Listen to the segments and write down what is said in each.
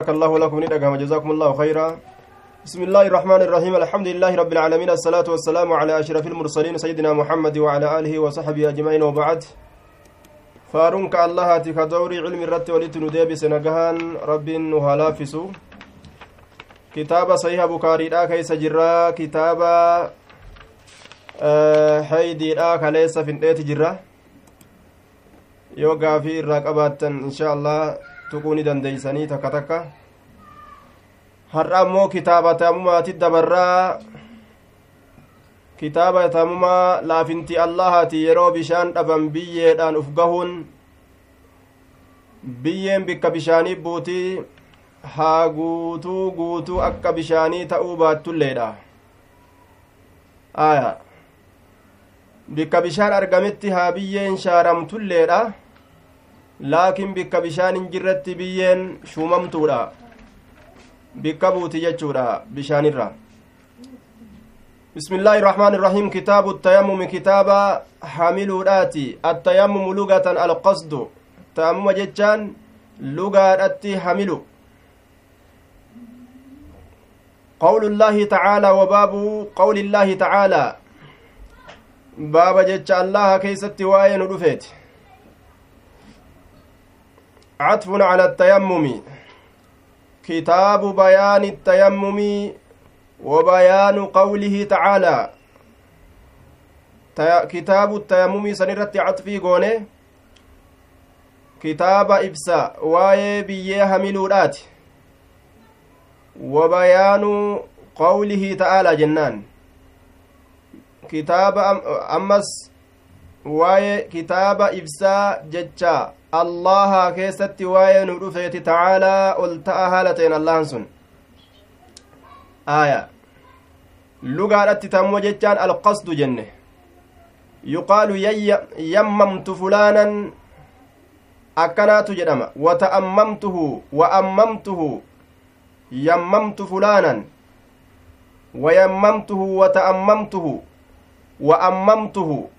بارك الله لكم ندقهم جزاكم الله خيرا بسم الله الرحمن الرحيم الحمد لله رب العالمين الصلاة والسلام على أشرف المرسلين سيدنا محمد وعلى آله وصحبه أجمعين وبعد فارونك الله تكدوري علم الرت ولتندي سنقهان رب نهلافسو كتاب صحيح بكاري لا كيس جرا كتاب حيدي لا كليس في الديت جرا يوغا في الرقبات إن شاء الله tuquu ni dandeeysanii takka takka har'a ammoo kitaaba taamumaati dabarraa kitaaba taamumaa laafinti allahaati yeroo bishaan dhaban biyyeedhaan uf gahuun biyyeen bikka bishaanii buutii haa guutuu guutuu akka bishaanii ta'uu baattulleedha aya bikka bishaan argametti haa biyyeen shaaramtulleedha laakiin bikka bishaan hin jirretti biyyeen shuumamtuudha. Bikka buuti jechuudha bishaanirra. بسم الله الرحمن الرحيم كتاب التيمم كتاب حاملوداتي التيمم لغة القصد تيمم جتان لغة حامل قول الله تعالى وباب قول الله تعالى باب جتش الله كيست واين رفيت عطف على التيمم. كتاب بيان التيمم وبيان قوله تعالى. كتاب التيمم سنرت عطفي قونه كتاب إبسا واي بيه هملودات وبيان قوله تعالى جنان. كتاب أمس واي كتاب إبسا ججا. Allaha keessatti waa'ee nu dhufeeti tacaalaa ol ta'a haala ta'en allahan sun aya lugaadhatti tammo jechaan alqasdu jenne yuqaalu yammamtu fulaanan akkanaatu jedhama wata'ammamtuhu wa ammamtuhu yammamtu fulaanan wayammamtuhu wata'ammamtuhu wa ammamtuhu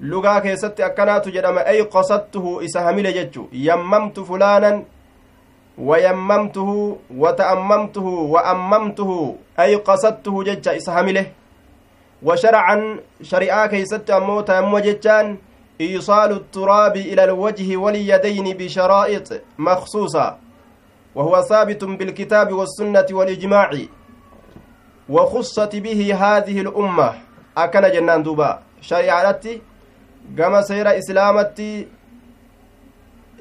lugaa keessatti akkanaatu jedhama ay qasadtuhu isa hamile jechu yammamtu fulaanan wayammamtuhu wata'ammamtuhu waammamtuhu ay qasadtuhu jecha isa hamile وشرعا شريعة كيست أمو تأمو جتان إيصال التراب إلى الوجه واليدين بشرائط مخصوصة وهو ثابت بالكتاب والسنة والإجماع وخصت به هذه الأمة أكن جنان دوبا شريعتي gama seera islaamatti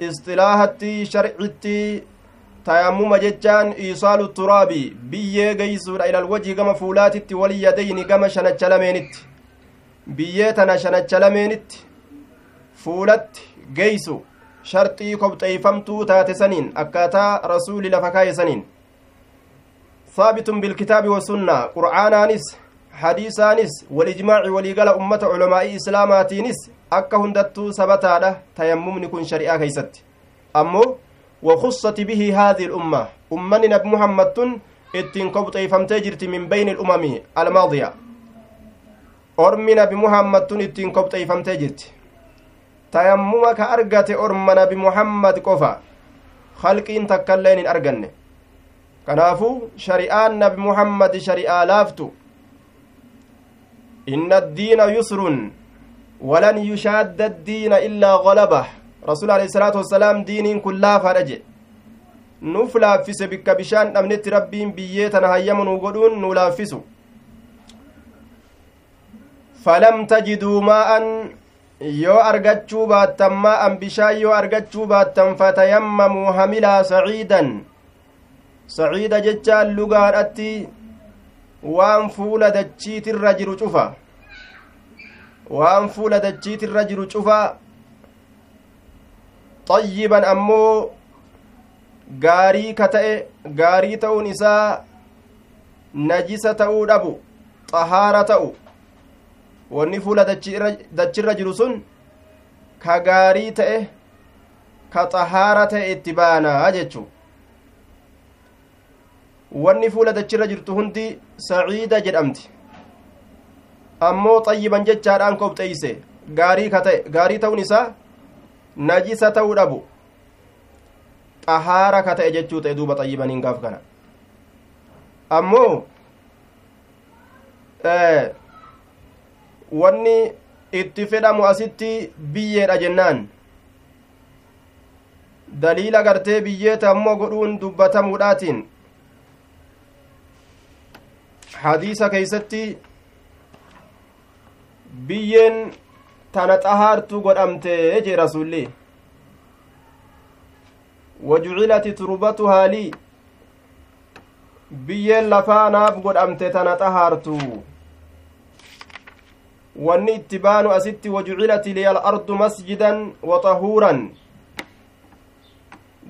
istilaahatti sharcitti tayammuma jechaan iisaalu turaabi biyyee geeysuudha ilal wajii gama fuulaatitti waliyadayni gama shanacha lameenitti biyyee tana shanacha lameenitti fuulatti geeysu sharxii kobxeeyfamtuu taate saniin akkaataa rasuuli lafa kaaye saniin saabitun bilkitaabi wasunnaa qur'aanaanis hadiisaanis walijmaaci waliigala ummata culamaa'ii islaamaatiinis akka hundattuu sabataadha tayammumni kun shari'aa keeysatti ammoo wakussati bihi haadii lumma ummanni nabi muhammadtun ittiin kobxeeyfamtee jirti min bayni ilumami almaadiya ormi nabi muhammadtun ittiin kobxeeyfamtee jirti tayammuma ka argate orma nabi muhammad qofa halqiin takkailleen hin arganne kanaafuu shari'aan nabi muhammad shari'aa laaftu inna addiina yusrun ولن يشاد الدين إلا غلبه رسول عليه الصلاة والسلام دين كلها فرج نفلافس بك بشان أمنت ربين بيتنا هيمن وقلون نلافس فلم تجدوا ماء yoo argachuu baattan maa'an bishaan yoo argachuu baattan fatayammamuu hamilaa saciidan saciida jechaan lugaadhatti waan fuula dachiitirra jiru cufa waan fuula dachiitirra jiru cufaa xayyiban ammoo gaarii ka ta'e gaarii ta'uun isaa najisa ta'uu dhabu xahaara ta'u. Wanni fuula dachirra jiru sun ka gaarii ta'e ka xahaara ta'e itti baanaa jechu wanni fuula dachirra jirtu hundi saciida jedhamti ammoo xayyiban jechaadhaan xahaara ka ta'e jechuu ta'e duuba xayyibaniin gaaf kana ammoo wanni itti fedhamu asitti biyyeedha jennaan daliila gartee biyyeeta ammoo godhuun dubbatamuudhaatiin hadiisa keeysatti biyyeen tana xahaartu godhamte jee rasulli wajucilati turbatuhaa lii biyyeen lafaa naaf godhamte tana xahaartu wanni itti baanu asitti wajucilati liya alardu masjidan wa tahuuran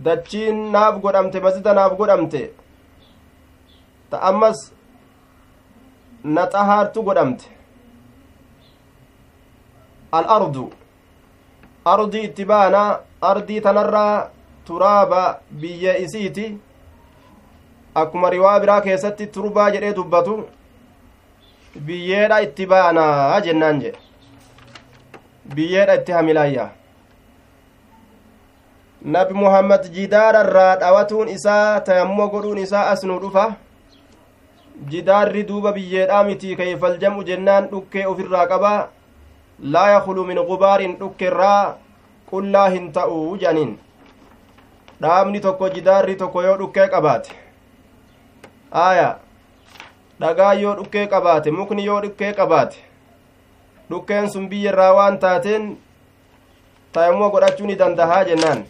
dachiin naaf godhamte masjida naaf godhamte ta ammas na xahaartu godhamte al-ardu ardii itti baana ardii tanarraa turaaba biyya isiiti akkuma riwaa biraa keessatti turbaa jedhee dubbatu biyyeedha itti baanaa jennaan jedhe biyyeedha itti hamilaayya nabi muhammad jidaararraa dhawatuun isaa tayammoo godhuun isaa as nu dhufa jidaarri duuba biyyeedhaa mitii kayfal jam'u jennaan dhukkee ofirraa qabaa laa yakulu min gubaarin dhukkeirraa qullaa hin ta'u janiin dhaabni tokko jidaarri tokko yoo dhukkee qabaate aaya dhagaa yoo dhukkee qabaate mukni yoo dhukkee qabaate dhukkeen sun biyyarraa waan taateen tayammoo godhachuu ni dandahaa jennaan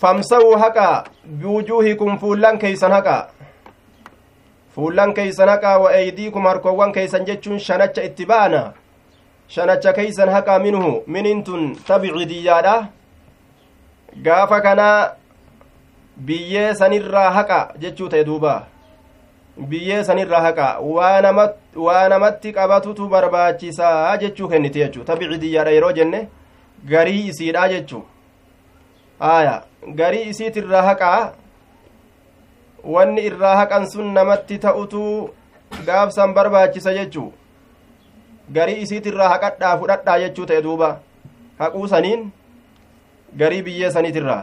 famsa'uu haqaa biwujuuhikum fuullan keeysan haqaa fuullan keeysan haqaa wa eydiikum harkowwan keeysan jechuun shanacha itti baana shanacha keeysan haqaa minhu minin tun tabicidiyyaadha gaafa kanaa biyyee sanirraa haqa jechuu ta'e duuba biyyee sanirraa haqa waa namatti qabatutu barbaachisaa jechuu kennite jechuu tabicidiyyaadha yeroo jenne garii isiidha jechuu aya garii isiitirraa haqaa wanni irraa haqan sun namatti ta'utu gaafsan barbaachisa jechuu garii isiitirraa haqadhaa fudhadhaa jechuu ta'e duuba haquu saniin garii biyyee saniitirraa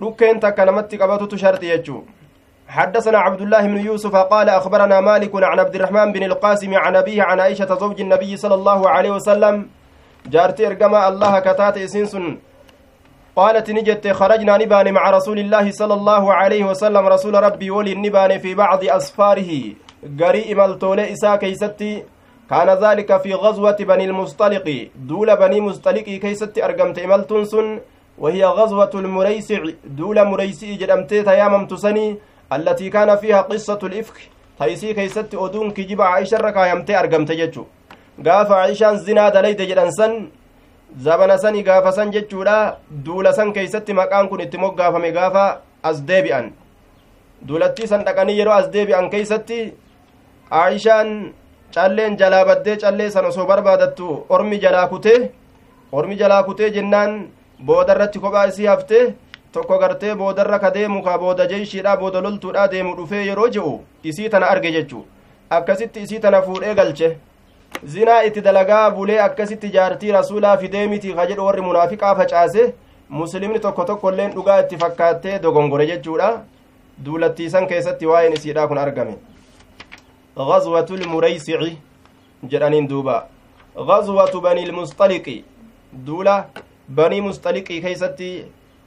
dhukkeen takka namatti qabatutu sharti jechuu حدثنا عبد الله بن يوسف قال أخبرنا مالك عن عبد الرحمن بن القاسم عن أبيه عن عائشة زوج النبي صلى الله عليه وسلم جارتي إرقما الله كتات إسنسن قالت نجت خرجنا نبان مع رسول الله صلى الله عليه وسلم. رسول ربي ولي النبان في بعض أسفاره. قري إمالتولي إسا كيستي. كان ذلك في غزوة بني المصطلق. دول بني مصطلق كيستي أرقمت إمالتنسن وهي غزوة المريسع. دول مريسع جدمتي تيامم تسني. التي كان فيها قصة الإفك. تيسي كيستي أدون كجب عائشة ركايمتي أرقمت جتشو قاف عائشان زنا دليت جدنسن. Zabana sani gaafa san jechuudha duula san keeysatti maqaan kun itti moggaafame gaafa as deebi'an duulattii san dhaqanii yeroo as deebi'an keeysatti aayishaan calleen jalaa baddee callee san osoo barbaadattu ormi jalaa kutee ormi jalaa kutee jennaan boodarratti kophaa isii haftee tokko gartee boodarra ka deemu ka booda jeeshiidha booda loltuudha deemu dhufee yeroo je'u isii tana arge jechuu akkasitti isii tana fuudhee galche zinaa itti dalagaa bulee akkasitti jaartii rasuulaa fidee miti ka jedhu warri munaafiqaa facaase muslimni tokko tokkoilleen dhugaa itti fakkaattee dogongore jechuudha duulattiisan keessatti waa'een isiidha kun argame غزوة المريسع jedhaniin duuba غزوة بني المصطلق duula banii musxaliqii keeysatti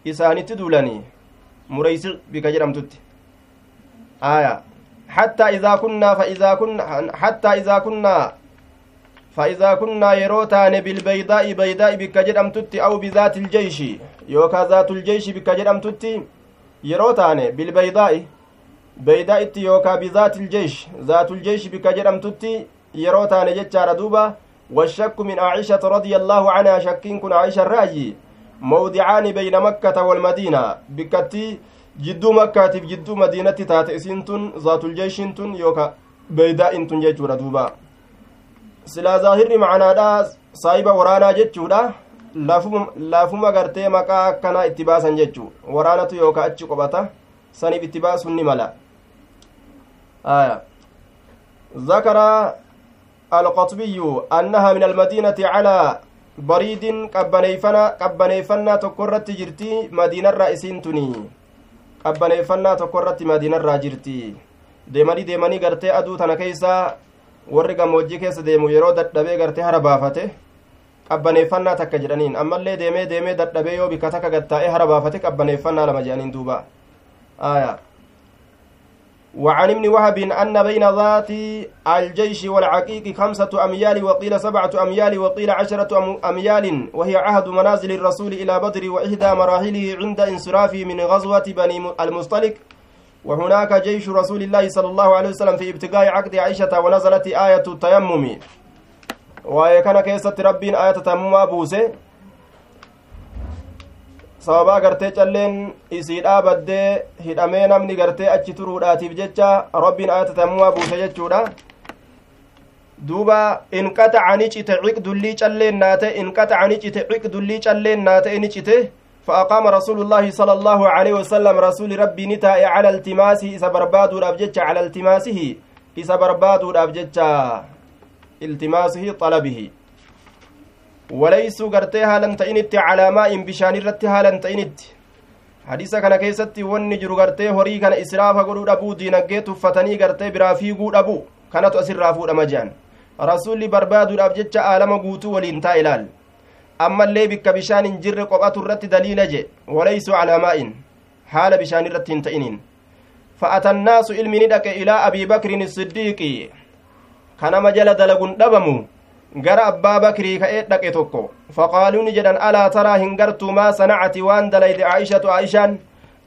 isaanitti duulanii mureysic bika jedhamtutti aya حتى إذا كنا فإذا كنا حتى إذا كنا فإذا كنا يروتان بالبيضاء بيضاء بك جدمتت أو بذات الجيش. يوكا ذات الجيش بك جدمتت يروتان بالبيضاء. بيضاء يوكا بذات الجيش. ذات الجيش بك جدمتت يروتان جتشار دوبا. والشك من عائشة رضي الله عنها شكين كن عائشة الراجي موضعان بين مكة والمدينة. بكتي جدو مكة جدو مدينة تاتئسين ذات الجيش يوكا بيضاء جيشور دوبا. Silaa zaahirri macanaadha saahiba waraanaa jechuudha lafuma gartee maqaa akkanaa itti baasan jechuu waraanatu yookaa achi qophata saniif itti baasuun ni mala ذكر القطبي أنها من المدينة على tokko irratti jirti madiinarraa isiin tuni qabbaneeffannaa tokko irratti madiinarraa jirti deemanii deemanii gartee aduu tana keeysa warri gammoojjii keessa deemu yeroo dadhabee gartee hara baafate qabbaneeffannaa takka jedhaniin ammallee deemee deemee dadhabee yoo bikka takka gattaa'ee hara baafate qabbaneeffannaa lama jedhaniin duuba aayaa وعن ابن وهب أن بين ذات الجيش والعقيق خمسة أميال وقيل سبعة أميال وقيل عشرة أميال وهي عهد منازل الرسول إلى بدر وإحدى مراحله عند انصرافه من غزوة بني المصطلق وهناك جيش رسول الله صلى الله عليه وسلم في ابتغاء عقد عائشة ونزلت آية التيمم وكان كيست ربين آية تيمم بوسه sababaa gartee calleen isiidhaa baddee hidhamee namni gartee achi turuudhaatiif jecha rabbiin ayata tammumaa buuse jechuudha duuba inqaxaca ni cite ciqdullii calleen naate inqaxaca ni cite ciqdullii calleen naate ni cite فأقام رسول الله صلى الله عليه وسلم رسول ربي نتاء على التماسه إذا بربادو الأبجج على التماسه إذا بربادو الأبجج التماسه طلبه ta'initti calaamaa in bishaan irratti haalan ta'initti hadiisa kana keessatti wanni jiru gartee horii kana israafa godhuu dhabuu diinaggee tuffatanii gartee biraa fiiguu dhabu kanatu asirraa fuudhama jehan rasulli barbaaduudhaaf jecha aalama guutuu waliin taa ilaal ammallee bikka bishaan hin jirre qophatu irratti daliila je walaysuu calaamaa'in haala bishaan irratti hin ta'iniin فأتى الناس ilmi ni dhaqe ilaa abii bakrin siddiiqi kanama jala dalagun dhabamu gara abbaa bakrii ka'ee dhaqe tokko faqaaluu ni jedhan alaa taraa hin gartuu maa sanacati waan dalayde aa'ishatu aa'ishaan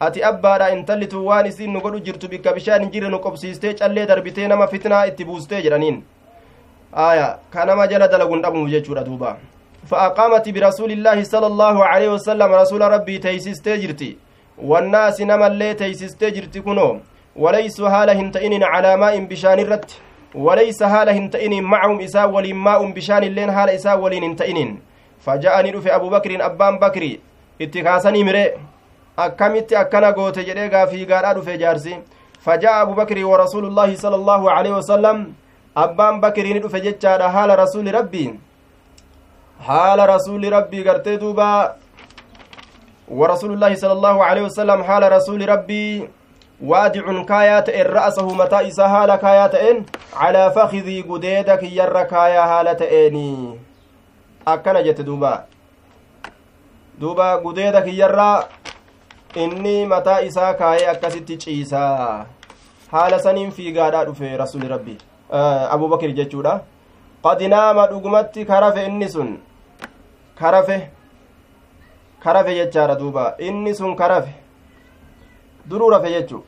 ati abbaadha intallitu waan isiin nu godhu jirtu bikka bishaan hin jirre nu qobsiistee callee darbitee nama fitnaa itti buustee jedhaniin aya ka nama jala dalagun dhabumu jechuudha duuba فأقامت برسول الله صلى الله عليه وسلم رسول ربي تيسستي جرتي. والناس نما اللي تيسستي جرتي كنو. وليسوا هالا هنتئن على ماء بشان الرت. وليس هالا هنتئن معهم إساء ولين ماء بشان اللين هالا إساء ولين هنتئن فجاءني رفي أبو بكر أبان بكري. اتكاسني مري akkamitti akkana goote jedhee gaafii gaadhaa dhufe jaarsi fajaa abu bakrii wa rasuulullaahi sala allaahu aleyhi wasalam abbaan bakriini dhufe jechaadha haala rasuuli rabbii haala rasuuli rabbii gartee duuba wa rasuulullaahi sala allaahu aleyhi wasalam haala rasuuli rabbii waadicun kaayaa ta'en ra'asahu mataa isaa haala kaayaa ta'en calaa fakidii gudeeda kiyyarra kaayaa haala ta'eeni akkana jette duuba duuba gudeeda kiyyarraa inni mataa isaa kaayee akkasitti ciisaa haala saniin fiigaadhaa dhufe rasuli rabbi abubakir jechuudha qad naama dhugumatti karafe inni sun karafe karafe jechaadha duuba inni sun karafe duruu rafe jechu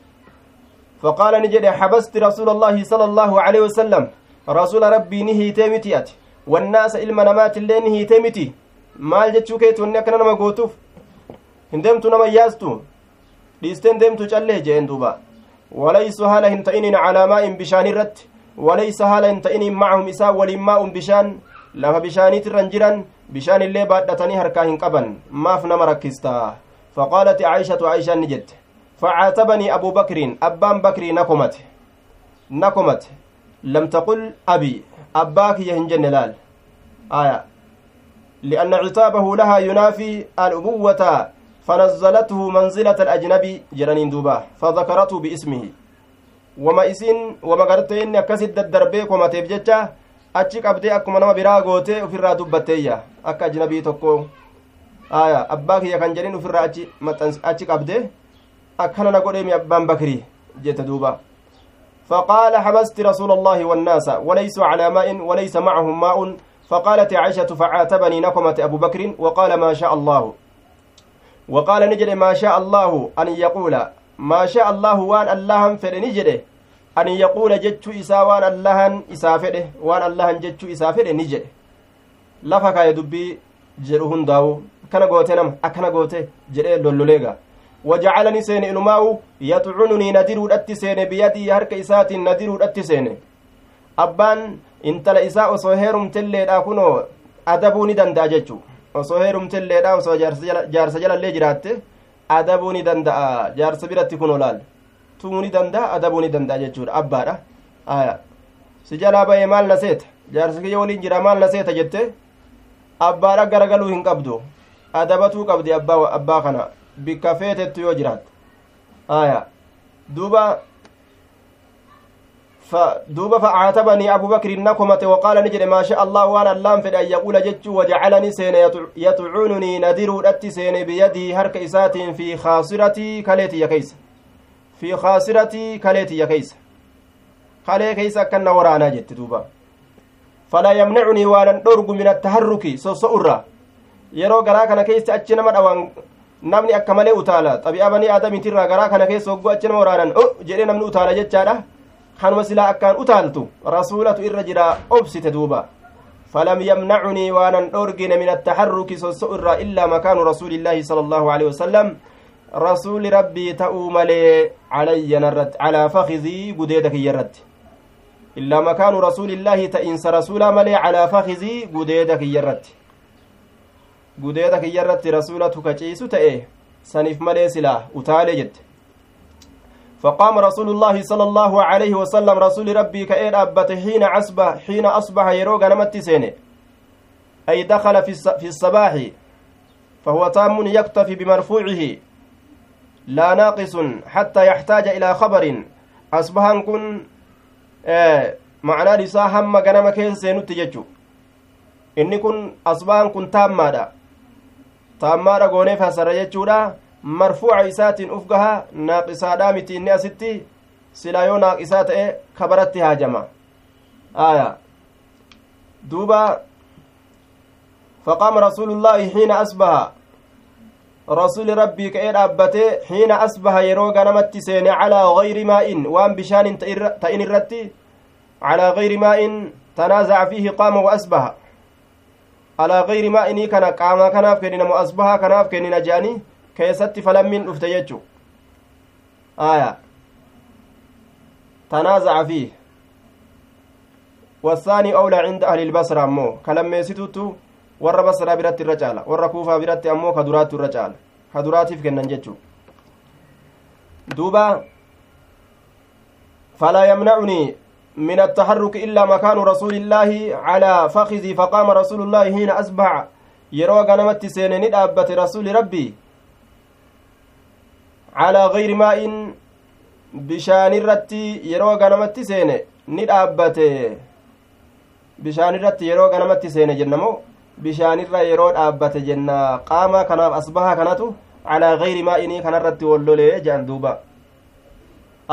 faqaala ni jedhe xabasti rasuula allaahi sala allaahu aleyhi wasalam rasuula rabbii ni hiitee miti ati wannaasa ilma namaatillee ni hiitee miti maal jechuu keetu wanni akkana nama gootuuf hin deemtu nama yaastu dhiisteen deemtu callee jeen duuba walaysu haala hin ta'inin calaa maa'in bishaan irratti walaysa haala hin ta'inin macahum isaa waliin maa'un bishaan lafa bishaaniitirran jiran hin qaban maaf nama rakkista faqaalati caishatu aishaan ni jette facaatabanii abuu bakriin abbaan bakrii nakomate nakomate lam taqul abi abbaa kiyya hin jenne laal aya لأن عتابه لها ينافي الأبوة فنزلته منزلة الأجنبي جرانين دوبا فذكرته باسمه وما إسين وما قرتين أكسد الدربيك وما تبجتش achi qabdee akkuma nama biraa gootee ofirraa dubbatteeyya akka ajnabii tokko aya abbaa kiyya kan jedhin ofirraa achi achi qabdee akkana na godheemi abbaan bakrii jette duuba فقال حبست رسول الله والناس وليسوا على ماء وليس معهم ماء فقالت عائشة فعاتبني نقمة أبو بكر وقال ما شاء الله وقال نجد ما شاء الله أن يقول ما شاء الله وان الله an yaquula jechuu isaa waan allahan isaa fedhe waan allahan jechuu isaa fedhe ni jedhe. Lafa kaaye dubbii jedhu hundaa'u akkana goote nama akkana goote jedhee lolloleega wajacalani seene inumaa'u yaxcununii nadiruudhatti seene biyadii harka isaatiin nadiruudhatti seene. Abbaan intala isaa osoo heerumtelleedha kunoo adabuu ni danda'a jechu osoo heerumtelleedha osoo jaarsa jalallee jiraatte adabuu ni danda'a jaarsa biratti kunoo laal. Tumuu ni danda'a adabuu ni danda'a jechuudha abbaadha aya si jalaa ba'ee maal na seeta jaarsi kiyya waliin jira maal na seeta jette abbaadha garagaluu hin qabdu adabatuu qabdi abbaa kana bikka feetettu yoo jiraat aya duuba duuba facaatabanii abu bakrin nakomate waqaala ni jedhe maa sha allah waan allaan fedhe an yaquula jechuu wajacalanii seene yaxucununii nadiruudhatti seene biyadii harka isaatiin fi kaasiratii kaleetiyya keeysa fi kaasiratii kaleetiyya keeysa kalee keeysa akkanna waraanaa jette duuba falaa yamnacunii waanan dhorgu min attaharruki soso'urra yeroo garaa kana keessa achi nama dhawan namni akka malee utaala xabi'a banii aadamiitirraa garaa kana keessa hogguu achi nama waraanan o jedhee namni utaala jechaadha kanuma silaa akkaan utaaltu rasuulatu irra jira obsite duuba فلم يمنعني وأنا أرجن من التحرك سوء إلا مكان رسول الله صلى الله عليه وسلم رسول ربي تأوملي علي نرت على فخذي قديدك يرت. إلا مكان رسول الله تئنس رسول ملي على فخذي قديدك يرت. قديدك يرت رسولتك جيس تأيه سنف ملي سلا أتالي جد فقام رسول الله صلى الله عليه وسلم رسول ربي كأين أبت حين أصبح حين أصبح يروق نمت سينه أي دخل في الصباح. فهو تام يكتفي بمرفوعه. لا ناقص حتى يحتاج إلى خبر أصبح كن آه معنى رسا هم غنم كين سينوت ججو inni kun asbaan kun taammaadha taammaadha goonee fasara jechuudha marfuuca isaatiin uf gaha naaqisaadhaa miti inni asitti silaa yoo naaqisaa ta'e kabaratti haajama aya duuba faqaama rasuulullaahi xiina asbaha rasuli rabbii ka'ee dhaabbate xiina asbaha yeroo ganamatti seene calaa gayri maa'in waan bishaanin ta'in irratti calaa gayri maa'in tanaazaca fiihi qaama wa asbaha alaa gayri maa'inii kana qaamaa kanaaf kennina mo asbahaa kanaaf kennina je'anii keessatti falammiin dhufte jechu aya tanaazaca fiih والثاني أولى عند أهل البصرة أمو كلميسيتوتو warra basraa biratti irra caala. Warra kuufaa biratti ammoo kaduraattu irra caala. Kaduraatiif kennan jechuu duuba falaa yamnacunii من التحرك إلا مكان رسول الله على فخذي فقام رسول الله حين أصبح يروى غنمت سين ندابة رسول ربي على غير ماء بشان الرتي يروى غنمت سين ندابة بشان الرتي يروى غنمت سين جنمو bishaanirra yeroo dhaabbate jenna qaama kanaaf asbaha kanatu calaa gayri maa'inii kanarratti wollolee jedhan duuba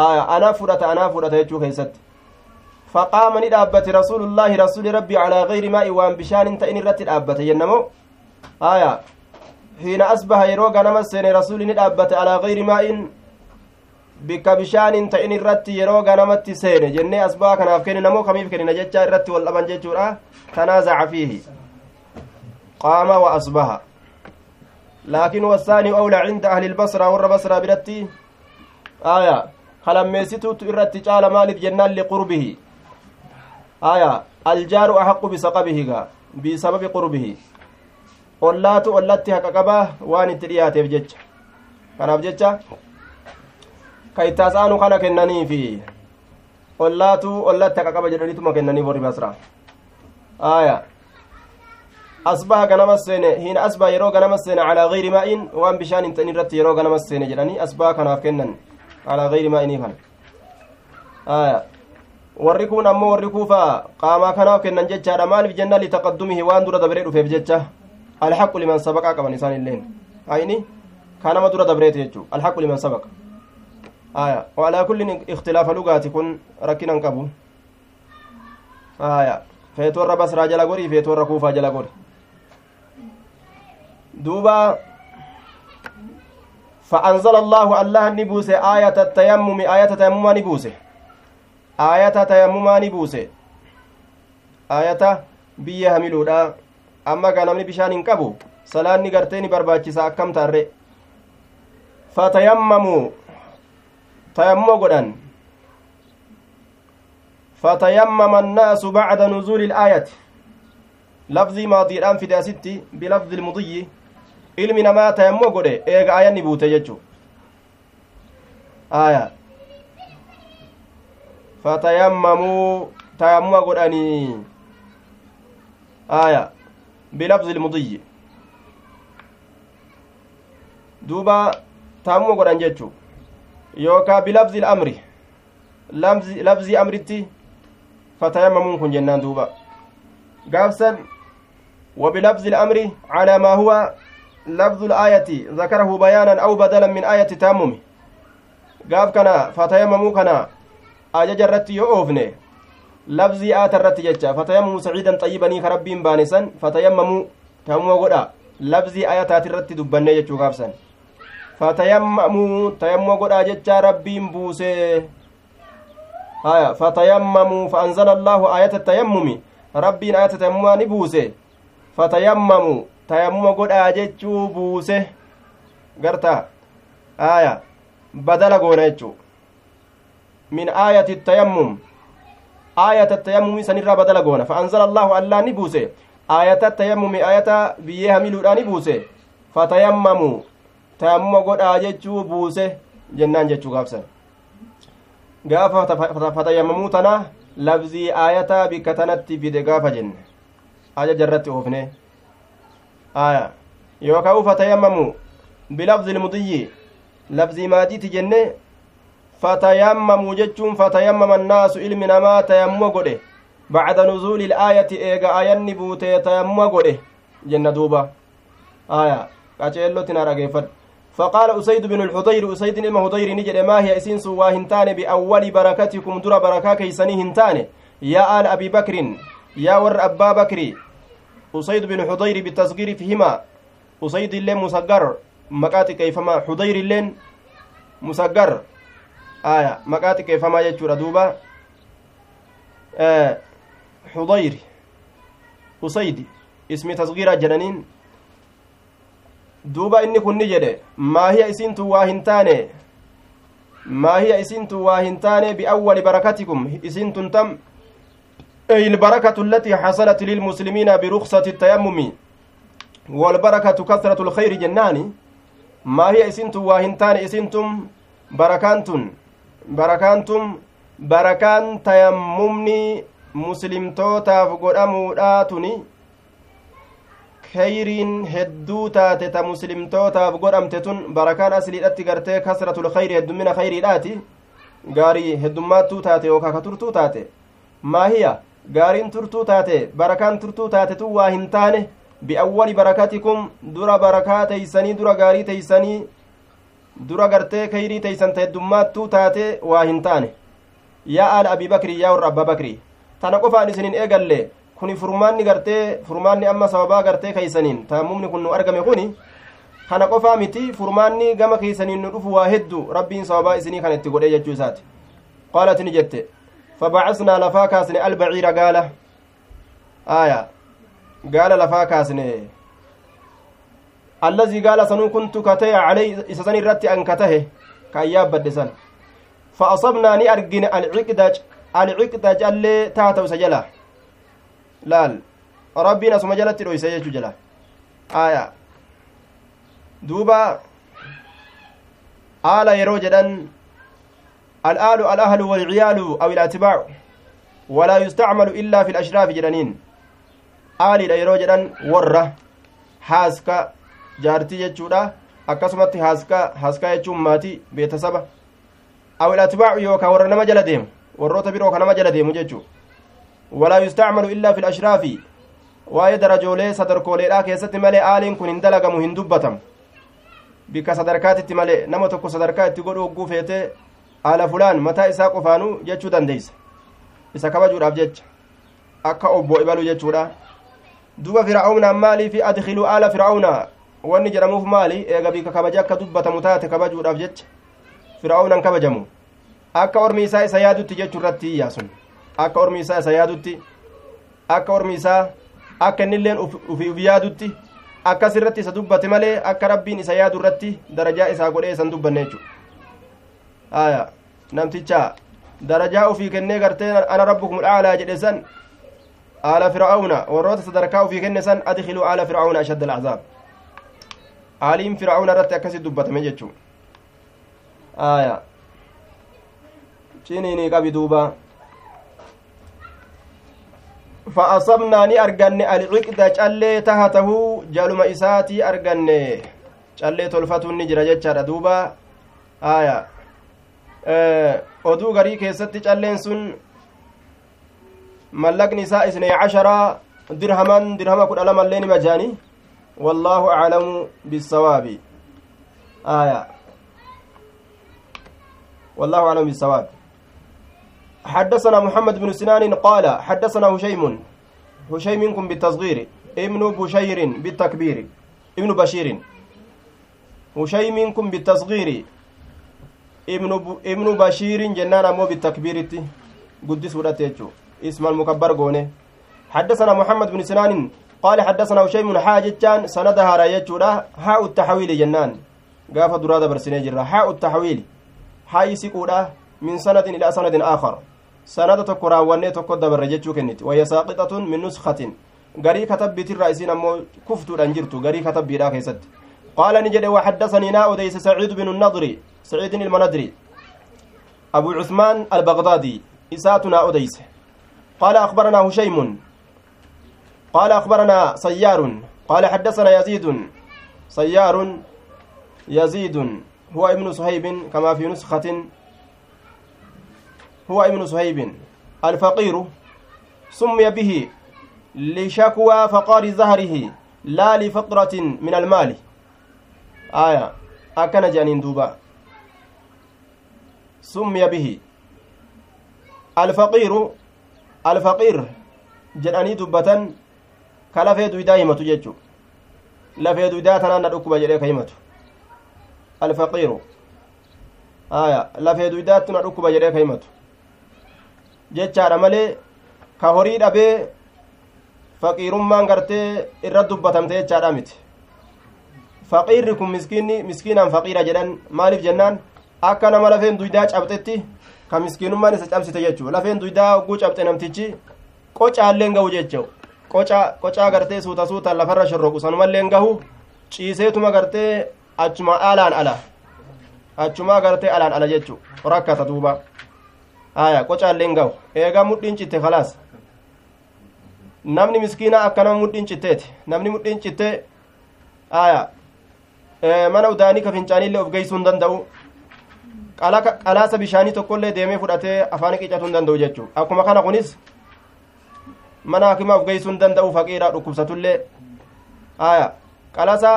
aya anaa fudhata anaa fudhata jechuu keessatti faqaama ni dhaabbate rasuulullaahi rasuli rabbii calaa gayri maa'i waan bishaan hin ta'in irratti dhaabbate jennamo aya hiina asbaha yeroo ganama seene rasuli ni dhaabbate calaa gayri maa'in bikka bishaan hin ta'in irratti yeroo ganamatti seene jennee asbaha kanaaf kenninamoo kamiif kennina jecha irratti wal dhaban jechuudha tanaazaca fiihi قام وأصبح لكن والثاني أولى عند أهل البصرة ور بصرة برتي آية خلميستو إرت جال مالك جنان لقربه آية الجار أحق بسقبه بسبب قربه ollaatu ollatti haqa qabaa waan itti dhiyaateef jecha kanaaf jecha ka ittaasaanu kana kennaniifi ollaatu ollatti haqa qaba jedhaniituma kennaniif warri basra aya asbaha ganama seene hiina asbaha yeroo ganama seene calaa gayri maa'in waan bishaan hin ta'in irratti yeroo ganama seene jedhanii asbaha kanaaf kennan calaa gayri maa'inii kana warri kun ammoo warri kuufaa qaamaa kanaaf kennan jechaadha maaliif jenna litaqaddumihi waan dura dabree dhufeef jecha alhaqu liman sabaqaa qaban isaan illeen ayni kanama dura dabreeti jechu alhaqu liman sabaqa aya waalaa kullin ikhtilaafa lugaati kun rakkinan qabu aya feetu warra basraa jala gori feetu warra kuufaa jala gori duuba فأنزل الله الله نبوس آية التيمم آية تيمم نبوس آية تيمم نبوس آية بيا هملودا. أما كان hin qabu salaanni gartee ni barbaachisa akkam taarre fatayammamu tayammuma godhan فتيمم الناس بعد نزول الآية. لفظي ماضي الآن في داستي بلفظ المضي. Ilmi namaa tayammuma godhe eega ayanni buute jechu aya fatayammamuu tayammuma godhanii aya bilafzi ilmudiyyi duuba taamuma godhan jechu yookaa bilafzi ilamri lafzii amritti fatayammamuun kun jennaan duuba gaafsan وبلفظ الأمر على ما هو لفظ الآية ذكره بيانا أو بدلا من آية تامم. قاف كنا فتيمموا كنا آية جرت يؤفنه لفظي آت الرت جتشا فتيمموا سعيدا طيبا كربين بانسا فتيمموا تاموا قدا. لفظي آية تات الرت دبنة جتشو قافسا فتيمموا تيموا قدا جتشا ربين بوسه هايا فتيمموا فأنزل الله آية التيمم. ربين آية التيمم نبوسه fatayammamu tayammuma godhaa jechuu buuse garta aya badala goona jechuu min aayati tayammum aayata tayammumi sanirraa badala goona fa anzala allahu allaa ni buuse aayata tayammumi aayata biyyee hamiluudhaa ni buuse fatayammamu tayammuma godhaa jechuu buuse jennaan jechuu gaafsan gaafa fatayammamuu tana labzii aayataa bikka tanatti fide gaafa jenne ajaja irratti oofne aya yookaa u fatayammamu bilafzi ilmudiyyi lafzii maatiiti jenne فتيمموا jechuun فتيمم الناس ilmi namaa tayammuma godhe بعد نزول الآية eega ayanni buutee tayammuma godhe jenna duuba aya qaceellotina dhageeffadhu فقال أسيد بن الحضير أسيد ilma حضير ni jedhe ما هي isheen sun waa hin taane بأول بركتكم dura barakaa keessanii hin taane يا آل أبي بكر yaa warra أبا بكر أسيد بن حضير بالتصغير فيهما أسيد illeen مصغر مقاتي كيفما حضير اللين مسجر آية مقاتي كيفما يجور دوبا آه حضير أسيد اسم تصغير جنانين duuba inni kun ni jedhe maahiya isintu waa hin taane? Maahiya isintu waa hin taane biawwali barakatikum? Isintun tam أي البركة التي حصلت للمسلمين برخصة التيمم والبركة كثرة الخير جناني ما هي إسنتم واهنتان إسنتم بركانتم بركانتم بركان تيممني muslimtootaaf godhamuudhaatuni kheyriin hedduu taate ta muslimtootaaf godhamte tun barakaan asliidhatti gartee kasratul kheyri heddumina kheyriidhaati gaarii heddummaattuu taate yookaa ka turtuu taate maahiya gaariin turtuu taate barakaan turtuu taate tun waa hin taane bi'awwali barakatikum dura barakaa teeysanii dura gaarii teeysanii dura gartee kayrii teeysan ta heddummaattuu taate waa hin taane yaa aala abii bakrii yaa warra abbaa bakrii tana qofaan isinin eegalle kuni furmaanni gartee furmaanni amma sababaa gartee keeysaniin taamumni kun nu argame kuni kana qofaa miti furmaanni gama keeysaniin nu dhufu waa heddu rabbiin sababaa isinii kan itti godhe jechuu isaati qaalat ni jette فبعثنا لفا كاسني البعير قال آية. قال لفا الذي قال سنو كنت كتي علي إسسني رتي أن كته. كأياب بدسن. فأصبنا ني أرجن العقدج اللي تاتو سجلا. laal rabbiin asuma jalatti dhoyse jechuu jala aya duuba aala yeroo jedhan الآل الأهل والعيال أو الأتباع ولا يستعمل إلا في الأشراف جرانين آلي ديرو جران ورّة حاسكا جارتي جتشورا akkasumatti haaskaa haaskaa jechuun maatii beetasaba aw ilatbaacu yookaa warra nama jala deemu warroota biroo ka nama jala deemu jechuu walaa yustacmalu illaa fi lashraafi waa'ee darajoolee sadarkooleedhaa keessatti malee aaliin kun hin dalagamu hin dubbatamu bikka sadarkaatitti malee nama tokko sadarkaa itti godhu hogguu feetee haala fulaan mataa isaa qofaanuu jechuu dandeeysa isa kabajuudhaaf jecha akka obbo ibalu jechuudha duba fir'aawnaan maaliifi adkiluu aala fir'aawnaa wanni jedhamuuf maali eega bika kabaja akka dubbatamu taate kabajuudhaaf jecha fir'aawnaan kabajamu akka ormi isaa isa yaadutti jechuu irratti iyyaa akka ormi isaa isa yaadutti akka ormi isaa akka innilleen ufi uf yaadutti akkas irratti isa dubbate malee akka rabbiin isa yaadu irratti darajaa isaa godhee isan dubbanne jechuudha aya namticha darajaa ufii kennee gartee ana rabbukum alaalaa jedhe san aala fir'aawna warroota sadarkaa ufii kenne san adkiluu aala fir'aawna ashadda alcazaab aaliin fir'aawna irratti akkasi dubbatame jechuu aya ciniinii qabi duuba فأصبنا ني أرجن العقد jaluma isaatii arganne callee tolfatuun ni jira jechaadha duuba aya oduu garii keessatti calleen sun mallaqni isaa isnee casharaa dirhaman dirhama kudha lamallee nima jaani wallaahu aclamu bisawaabi aya والله أعلم بالصواب حدثنا محمد بن سنان قال حدثنا هشيم هشيم منكم بالتصغير ابن بشير بالتكبير ابن بشير هشيم منكم بالتصغير ب... ابن بشير جنان مو بالتكبير قدس ودته اسم المكبر قونه حدثنا محمد بن سنان قال حدثنا هشيم حاجتان سندها رايتشورا حاء التحويل جنان قاف درادة برسني جرا حاء التحويل حاء سيقودا من سند إلى سند آخر sanada tokko raawwannee tokko dabarre jechuu kenniti wayya saaqitatun min nuskatin garii katabbiitirraa isiin ammoo kuftuudhaan jirtu garii katabbiidhaa keessatti qaala ni jedhe waxaddasanii naa odeyse saciidu binu nadri abu cusmaan albagdaadi isaatu naa odeyse qaala akbaranaa hushaymun قال أخبرنا سيار. قال حدثنا يزيد. سيار يزيد. هو ابن صهيب كما في نسخة. هو ابن صهيب الفقير. سمي به لشكوى فقار زهره لا لفقرة من المال. آية. أكن جانين دوبا. summiya bihi. Alfaqiiru alfaqiir jedhanii dubbatan ka lafee duydaa himatu jechu lafee duydaa tanaan na dhukkuba jedhee ka himatu. Alfaqiiru. Aya lafee duydaattu na dhukkuba jedhee ka himatu. Jechaadha malee ka horii dhabee faqiirummaan gartee irra dubbatamte jechaadha miti. Faqiirri kun miskiinni miskiinaan faqiira jedhan maaliif jennaan? Akka nama lafeen duydaa cabxetti ka miskiinummaan isa cabsite jechuu lafeen duydaa hogguu cabxe namtichi qocaalleen gahu jechuu qoca qocaa gartee suuta suutaan lafarra shorroqu sanumalleen gahu ciiseetuma gartee achuma alaan ala achumaa gartee alaan ala jechuu rakkata duuba aya qocaalleen gahu eegaa mudhiin citte kalaas namni miskiina akka nama mudhiin citteeti namni mudhiin cittee aya mana udaanii ka fincaaniillee of geeysuu hin danda'u qalaasa bishaanii tokkollee deemee fudhatee afaan qicatu hin danda'u jechuu akkuma kana kunis mana hakimaa of geeysuu hin danda'u faqiidha dhukkubsatullee aya qalaasa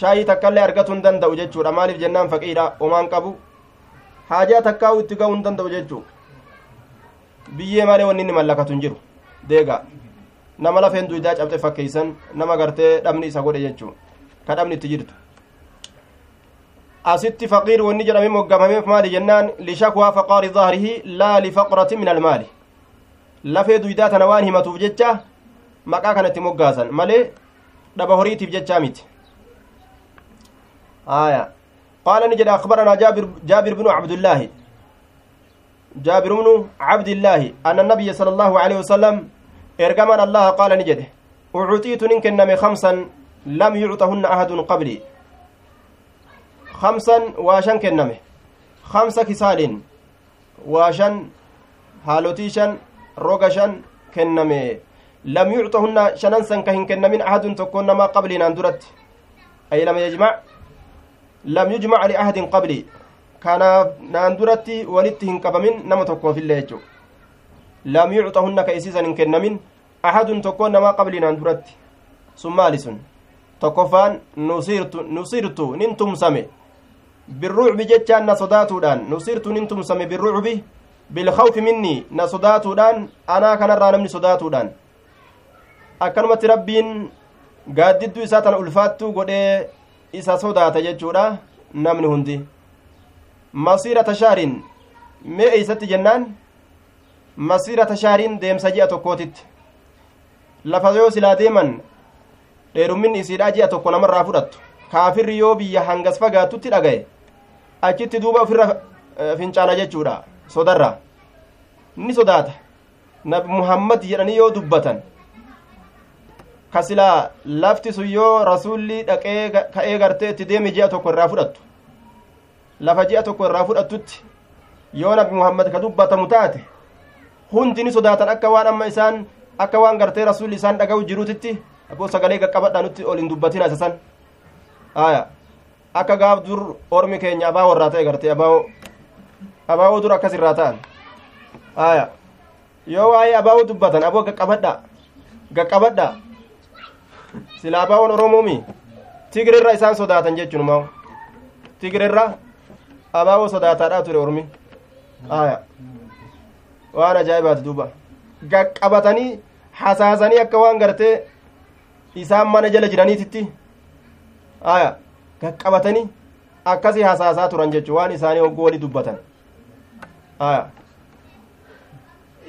shaayii takkaillee argatuu hin danda'u jechuudha maaliif jennaan faqiidha omaan qabu haajaa takkaa'u itti ga'uu hin danda'u jechuu biyyee malee wanni inni mallakatu hin jiru deega nama lafeen duydaa cabxe fakkeeysan nama gartee dhabni isa godhe jechuu ka dhabni itti jirtu asitti faqiir wanni jedhame moggamameef maali jennaan lishakwaa faqaari zahrihi laa lifaqrati min almaali lafee duydaa tana waan himatuuf jecha maqaa kanatti moggaasan malee dhaba horiitiif jechaa miti aya qaala ni jedhe akbaranaa jaabir, jaabir binu cabdullaahi جابر بن عبد الله أن النبي صلى الله عليه وسلم إرجمان الله قال نجده أعطيت نكنم خمسا لم يعطهن أحد قبلي خمسا واشن كنمه خمسة كسال واشن هالوتيشن روغشن كنمه لم يعطهن شننسا كهن كنمين أحد تكون ما قبلي ناندرت أي لم يجمع لم يجمع لأحد قبلي kanaaf naan duratti walitti hin qabamin nama tokkoofillee jechu lam yucxahunna ka isiisan hin kennamin ahadun tokkoon namaa qablii naan duratti sun maali sun tokkoffaan nusirtu nusirtu nin tumsame na sodaatuudhaan nusirtu nin tumsame birrucbi bilkhawfi minnii na sodaatuudhaan anaa kanarraa namni sodaatuudhaan akkanumatti rabbiin gaaddidduu isaa tana ulfaattuu godhee isa sodaata jechuudha namni hundi masiirata shaarin mee eeysatti jennaan masiirata shaariin deemsa ji'a tokkootitti lafa yoo silaa deeman dheerumminni isiidhaa ji'a tokko namarraa fudhattu kaafirri yoo biyya hangas fagaatutti dhagaye achitti duuba ofirra fincaana jechuudha sodarra ni sodaata nabi muhammad jedhanii yoo dubbatan ka silaa lafti sun yoo rasulli dhaqee ka'ee gartee itti deeme ji'a tokko irraa fudhattu lafa ji'a tokko irraa fudhattutti yoo nabi muhammad ka dubbatamu taate hundi ni sodaatan akka waan amma isaan akka waan gartee rasuulli isaan dhaga'u jiruutitti aboo sagalee qaqqabadhaa nutti ol hin isa san aya akka gaaf dur ormi keenya abaa warraa ta'e gartee abaa'oo abaa'oo dur akkas irraa ta'an aya yoo waa'ee abaa'oo dubbatan aboo gaqqabadha gaqqabadha sila abaa'oon oromoomi tigirerra isaan sodaatan jechuun maa tigirerra abaa'oo sodaataadhaa ture ormi aya waan ajaa'ibaati duuba gaqqabatanii hasaasanii akka waan gartee isaan mana jala jiraniititti aya gaqqabatanii akkasii hasaasaa turan jechuu waan isaanii hogguu wali dubbatan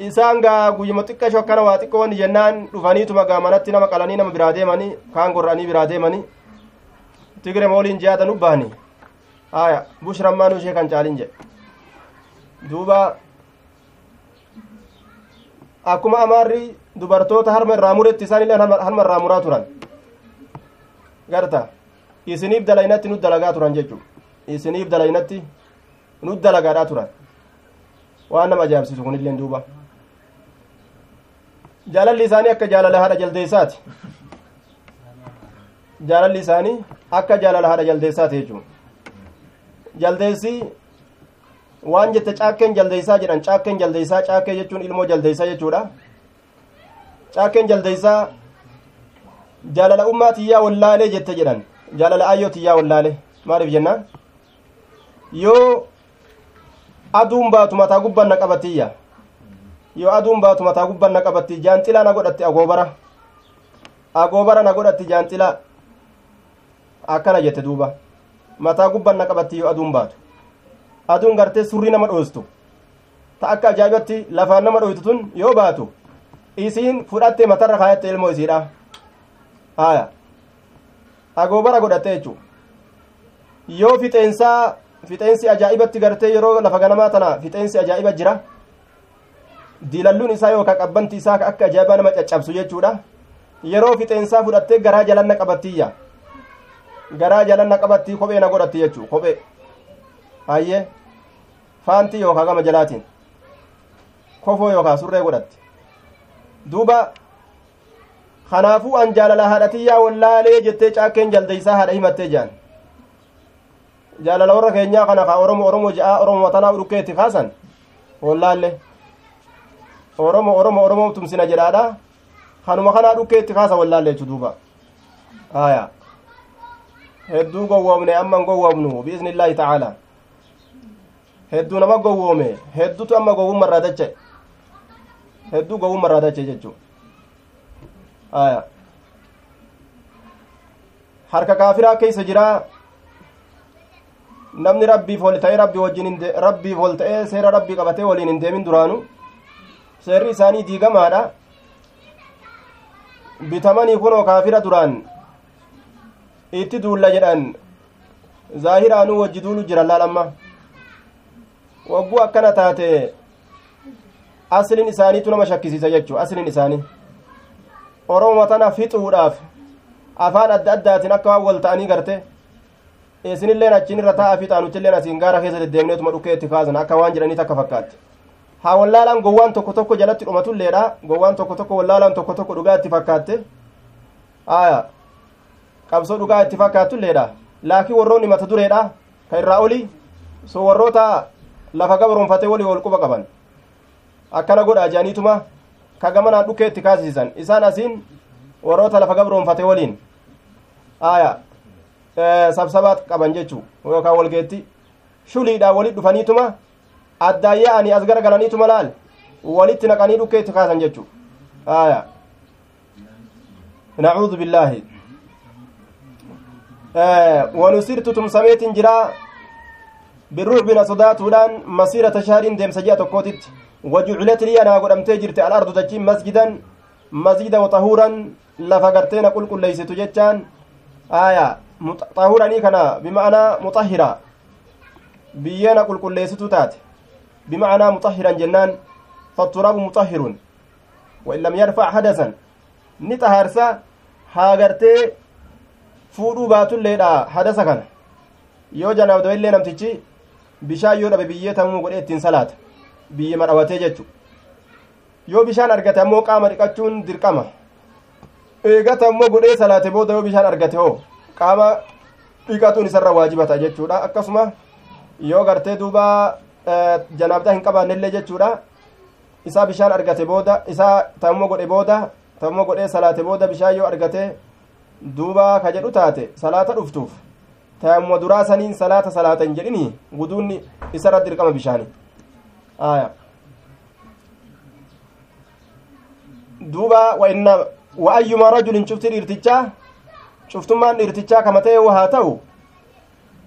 isaan gaa guyyuma xiqqasho akkana waa xiqqoo wanni jennaan dhufaniituma gaa manatti nama qalanii nama biraa deemanii kaan gorra'anii biraa deemanii tigire mooliin ji'aatan ubbaanii aya bushrammaanuu ishee kan caalin jedhe duuba akkuma amaarri dubartoota harma irraa muretti isaanillee harma irraa muraa turan garta isiniif dalaynatti nut dalagaa turan jechuu isiniif dalaynatti nut dalagaadhaa turan waan nama ajaa'ibsiisu kunilleen duuba jaalalli isaanii akka jaalala haadha jaldeessaati jaalalli isaanii akka jaalala haadha jaldeessaati jechuun jaldeessi waan jette caakkeen jaldeeysaa jedhan caakkeen jaldeeysaa caakkee jechuun ilmoo jaldeeysaa jechuudha caakkeen jaldeeysaa jaalala ummaa tiyyaa wallaalee jette jedhan jaalala ayyoo tiyyaa wallaalee maaliif jennaan? Yoo aduun baatu mataa gubban na qabatiyya? Yoo aduun baatu mataa gubban na qabatti jaanxilaa na godhatti agoobara? Agoobara na godhatti jaanxilaa? Akkana jette duuba. Mataa gubban na qabatti yoo aduun baatu aduun gartee surrii nama dhoostu ta akka ajaa'ibatti lafaan nama dhoytu tun yoo baatu isiin fudhattee matarra kaayatte ilmoo isiidha. Haya agoobara godhatte jechu yoo fixeensaa fixeensi ajaa'ibatti gartee yeroo lafa ganamaa tana fixeensi ajaa'iba jira diilalluun isaa yookaan qabbanti isaa akka ajaa'ibaa nama caccabsu jechuudha yeroo fixeensaa fudhattee garaa jalanna qabattiyya garaa jalanna qabattii kophee na godhatti jechuu kophee hayyee faantii yookaan gama jalaatiin kofoo yookaan surree godhatti duuba kanaafuu an jaalala haadhatiyyaa wallaalee jettee caakkeen jaldeeysaa haadha himattee jaan jaalala warra keenyaa kana ka oromo oromo je'aa oromo matanaa dhukkeetti kaasan wallaalle oromo oromo oromo tumsina jedhaadha kanuma kanaa dhukkeetti kaasa wallaalle jechu duuba aya hedduu gowwoomne amman gowwoomnu biizni illaahi tacaalaa hedduu nama gowwoome hedduutu amma gowwummarraa dache hedduu gowwummarraa dache jechuu harka kaafiraa keeysa jiraa namni rabbiif ol ta'ee rabbii wajjin rabbiif ol ta'ee seera rabbii qabatee waliin hin deemin duraanu seerri isaanii diigamaadha bitamanii kunoo kaafira duraan itti duulla jedhan zaahiraanuu wajji duulu jiran laalamma wagguu akkana taate aslin isaaniitu nama shakkisiisa jechuu aslin isaanii oromoma tana fixuudhaaf afaan adda addaatiin akka waan wal ta'anii garte isinilleen achiin irra taa'aa fixaa nutilleen asiin gaara keessa deddeemneetuma dhukkee itti kaasan akka waan jedhanii takka fakkaatti haa wallaalaan gowwaan tokko tokko jalatti dhumatulleedha gowwaan tokko tokko wallaalaan tokko tokko dhugaa itti fakkaatte aya qabsoo dhugaa itti fakkaatulleedha laakiin warroonni mata dureedha ka irraa oli so warroota lafa gabroonfatee walii wal quba qaban akkana godha jaaniituma ka gamanaan dhukkee itti kaasisan isaan asiin warroota lafa gabroonfatee waliin aya sabsabaat qaban jechuu yookaan walgeetti shuliidhaan walit dhufaniituma addaan yaa'anii as garagalaniituma laal walitti naqanii dhukkee itti kaasan jechuu aya nacuudu billaahi wanusirtu tumsameetin jiraa birruucbina sodaatuudhaan masiirata shaariin deemsa ji'a tokkootitti wajuculet liyanaa godhamtee jirte alardu dachiin masjidan masjida waxahuuran lafa garteena qulqulleeysitu jechaan aya xahuranii kana bima'anaa muxahira biyyeena qulqulleessitu taate bima'anaa muxahiran jennaan fatturabu muxahirun wain lam yarfac hadasan ni xahaarsa haa gartee fuudhuu baatulleedha hadasa kana yoo janaabdoo illee namtichi bishaan yoo dhabe biyyee tamuu godhee ittiin salaata biyye madhawatee jechu yoo bishaan argate ammoo qaama dhiqachuun dirqama eegata ammoo godhee salaate booda yoo bishaan argate hoo qaama dhiqatuun isarra waajibata jechuudha akkasuma yoo gartee duuba janaabdaa hin qabaannellee jechuudha isaa bishaan argate booda isaa tammoo godhe booda tammoo godhee salaate booda bishaan yoo argate duuba ka jedhu taate salaata dhuftuuf taamuma duraa saniin salaata salaatan jedhini wuduunni isarra dirqama bishaani aya duuba wa inna wa ayyuma rajulin cufti dhiirtichaa cuftummaan dhiirtichaa kama ta'e haa ta'u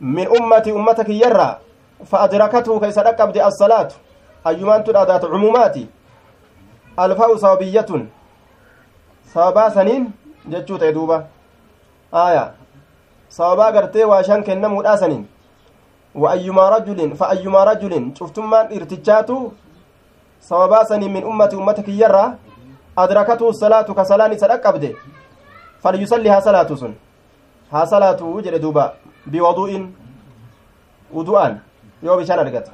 min ummati ummata kiyyarraa fa adrakatuhu ka isa dhaqqabde assalaatu ayyumaantu dhaadaatu cumumaati alfa'u sababiyyatun sababaa saniin jechuu ta'e duuba aya sababaa gartee waa shan kennamuudha saniin wa ayyumaa rajulin fa ayyumaa rajulin cuftummaan dhiirtichaatu sababaa saniin min ummati ummata kiyyarraa adrakatuhu salaatu ka salaan isa dhaqqabde falyusalli haa salaatu sun haa salaatu jedhe duuba biwadu'in wudu'an yoo bishaan argate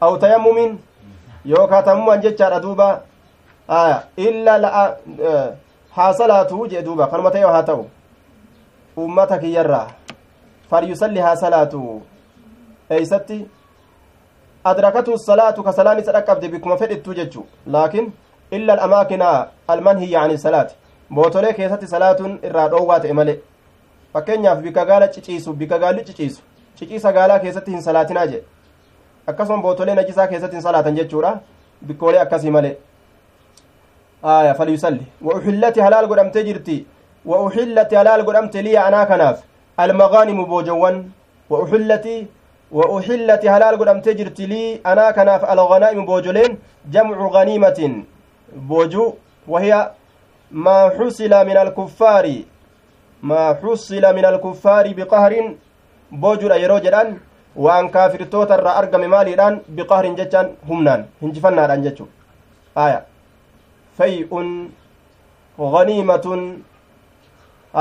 aw tayammumin yookaa tammuman jechaadha duuba aya illa la'a haa salaatu eeysatti adrakatu salaatu ka salaan isa dhaqqabde bikkuma fedhittu jechu laakin illa alamaakina almanhiyya ani salaati bootolee keessatti salaatuun irraa dhoowwaa ta'e male fakkeenyaaf bikka gaala ciciisu bikka gaalli ciciisu ciciisa gaalaa keessatti hin salaatinaa jedhe akkasuma bootolee najisaa keessatti hin salaatan jechuudha bikkoolee akkasii male aya falyusalli wa uxillati halaal godhamtee jirti wa uxillati halaal godhamte liya anaa kanaaf almagaanimu boojowwan wa uxillati uxillati halaal godhamtee jirti lii anaa kanaaf alganaa'imu boojoleen jamcu ganiimatin boojuu wahiya maa xusila min alkuffaari maa xusila min alkuffaari biqahrin boojudha yeroo jedhan waan kaafirtoota irraa argame maaliidhaan biqahrin jechaan humnaan hinjifannaadhaan jechu aya fay'un ganiimatun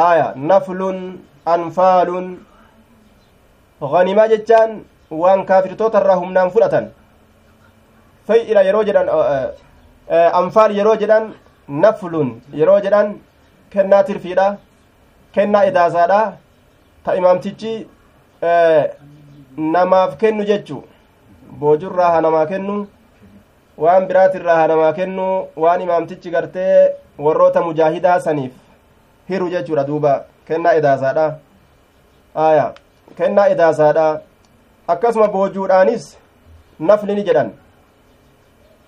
aya naflun anfaalun ganimaa jechaan waan kaafirtoota irraa humnaan fudhatan fay'idha yeroo jedhan anfaal yeroo jedhan naflun yeroo jedhan kennaa tirfiidha kennaa idaasaadha ta imaamtichi namaaf kennu jechu boojurraa ha namaa kennu waan biraatirraa ha namaa kennu waan imaamtichi gartee warroota mujaahidaa saniif hiru jechuudha duuba kennaa idaasaadha aya kennaa idaasaadha akkasuma boojuudhaanis nafli ni jedhan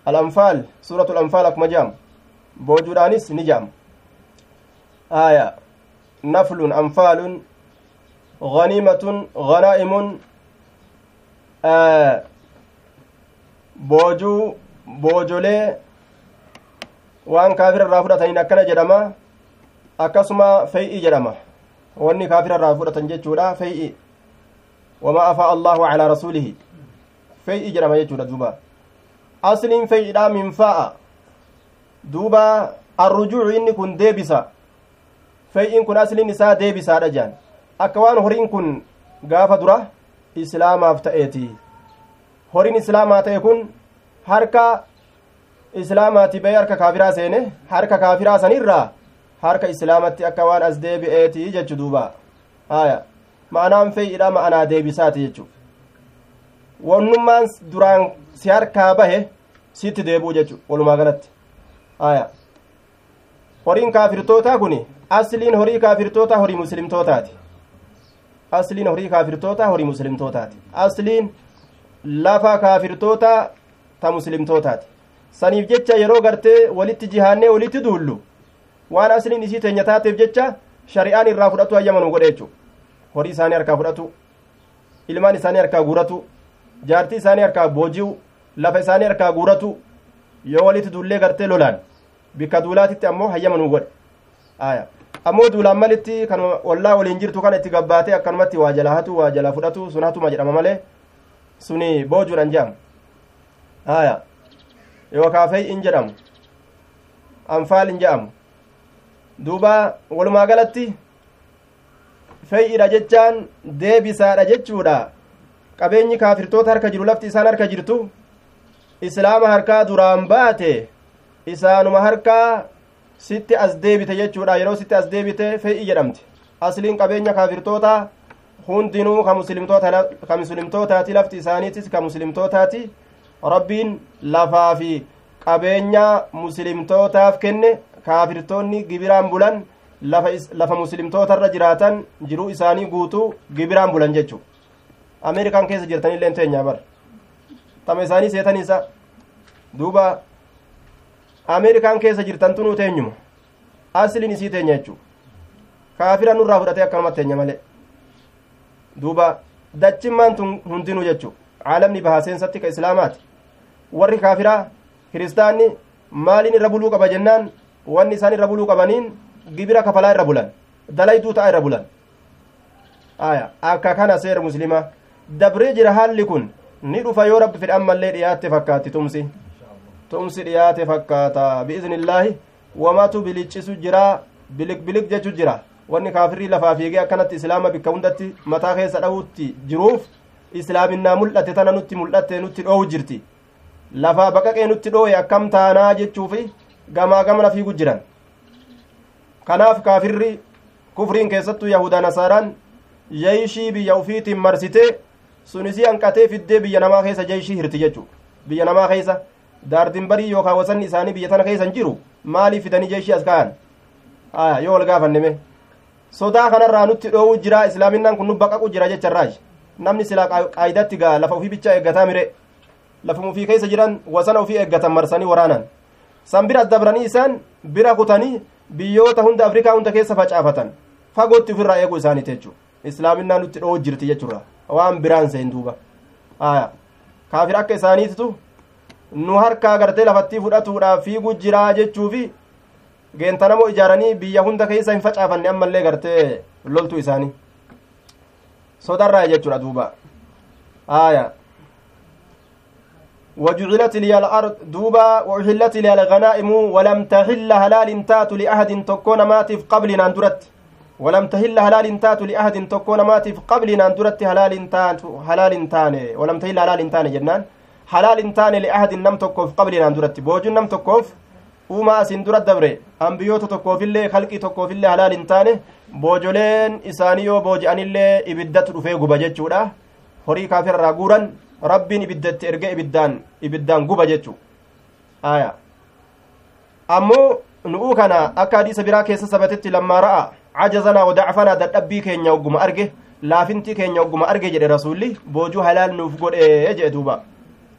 alanfaal suuratu lanfaal akkuma jedhamu boojuudhaanis ni jedhamu aya naflun anfaalun ganiimatun ganaa'imun boojuu boojolee waan kaafira irraa fudhataniin akkana jedhama akkasuma fey'i jedhama wanni kaafira irraa fudhatan jechuudha fey'i wamaa afaa allahu calaa rasuulihi fey'i jedhama jechuudha duuba asliin fey'idha min fa'a duuba arrujuucu inni kun deebisa fey'iin kun asliin isaa deebisaadha jedhan akka waan horiin kun gaafa dura islaamaaf ta'eeti horiin islaamaa ta'e kun harka islaamaati ba'ee harka kaafiraa seene harka kaafiraa sanirraa harka islaamatti akka waan as deebi'eeti jechu duuba haya ma'anaan feeyidha ma'anaa deebisaati jechu wannummaan duraan si harkaa bahe sitti deebi'u jechu walumaa galatti. Haya horiin kaafirtootaa kun asliin horii kaafirtootaa horii muslimtootaati. Asliin horii kaafirtootaa horii muslimtootaati. Asliin lafa kaafirtoota ta muslimtootaati. Saniif jecha yeroo gartee walitti jihaannee walitti duullu waan asliin isii teenya taateef jecha shari'aan irraa fudhatu hayyamanuu godhe jechu horii isaanii harkaa fudhatu ilmaan isaanii harkaa guuratu jaartii isaanii harkaa booji'u lafa isaanii harkaa guuratu yoo walitti duullee gartee lolaan bikka duulaatitti ammoo hayyamanuu godhe aya ammoo duulaan malitti kan wallaa waliin jirtu kana itti gabbaatee akkanumatti waa jala hatu waa jala fudhatu sun hatuma jedhama malee suni boojuudhan jedhamu haya yookaa fey'in jedhamu anfaalin jedhamu duuba walumaa galatti fey'idha jechaan deebisaadha jechuudha qabeenyi kaafirtoota harka jiru lafti isaan harka jirtu islaama harkaa duraan baate isaanuma harkaa sitti as deebite jechuudha yeroo sitti as deebite fe'i jedhamti asliin qabeenya kaafirtoota hundinuu ka muslimtootaati lafti isaaniitis ka muslimtootaati rabbiin lafaa fi qabeenya muslimtootaaf kenne kaafirtoonni gibiraan bulan lafa muslimtootarra jiraatan jiruu isaanii guutuu gibiraan bulan jechuu ameerikaan keessa jirtanillee teenyaa bar tama isaanii seetaniisa duuba ameerikaan keessa jirtantu nuu teenyuma asliin isii teenya jechuu kaafira nurraa fudhatee akkanumatti teenya malee duuba dachimmaan tun hundinuu jechuu caalamni bahaa seensatti ka islaamaati warri kaafiraa kiristaanni maaliin irra buluu qaba jennaan wanni isaan irra buluu qabaniin gibira kafalaa irra bulan dalayduu ta'a irra bulan aya akka kana seera muslimaa dabree jira haalli kun ni dhufa yoo rabbi fedhe ammallee dhiyaatte fakkaatti tumsi tumsi dhiyaate fakkaata biiznillaahi wamatu biliccisu jira bilik bilik jechu jira wanni kaafirii lafaa fiigee akkanatti islaama bikka hundatti mataa keessa dha'utti jiruuf islaaminaa mul'ate tana nutti mul'atte nutti dhoowwu jirti lafaa baqaqee nutti dhooye akkam taanaa jechuufi gamaa gamana fiigu jiran kanaaf kaafirri kufriin keessattuu yahudaa nasaaraan jeeyshii biyya ufiitiin marsitee sunisii hanqatee fiddee biyya namaa keessa jeeyshii hirti jechu biyya namaa keessa daardinbarii yookaan wasanni isaanii biyya tana keessa jiru maaliif fidanii jeeshii as ka'an yoo wal gaafanneme sodaa kanarraa nutti dhoowwu jira islaaminaan kun nu baqaqu jira jecharraaj namni silaa qaayidatti gaa lafa ufii bicha eeggataa mire lafuma ufii keessa jiran wasana ufii eeggatan marsanii waraanan san bira dabranii isaan bira kutanii biyyoota hunda afrikaa hunda keessa facaafatan fagootti ofirraa eeguu isaaniiti jechuu islaaminaa nutti dhoowwu jirti jechuudha waan biraan seen duuba kaafir akka isaaniititu nu harkaa gartee lafattii fudhatuudhaaf fiiguu jiraa jechuufi geentanamoo ijaaranii biyya hunda keessa hin facaafanne ammallee gartee loltuu isaanii sodarraa jechuudha duuba aya وجعلت لي الأرض دوبا وأحلت لي الغنائم ولم تحل هلال تات لأحد تكون ماتف قبل أندرت ولم تحل هلال تات لأحد تكون ماتف قبل أندرت هلال تات هلال تان ولم تحل هلال تان جنان. هلال تان لأحد نم تكوف قبل أندرت بوجن نم تكوف uumaa asin dura dabre ambiyoota tokkoofillee kalqii tokkoofillee halaal hin taane boojoleen isaanii yoo booji'anillee ibiddatu dhufee guba jechuudha horii kaafirraa guuran rabbiin ibiddatti erge ibiddaan ibiddaan guba jechu aya ammoo nu'uu kana akka hadiisa biraa keessa sabatetti lammaa ra'a cajazanaa wadacfanaa dadhabbii keenya ogguma arge laafintii keenya ogguma arge jedhe rasuulli boojuu halaal nuuf godhe jedhe duuba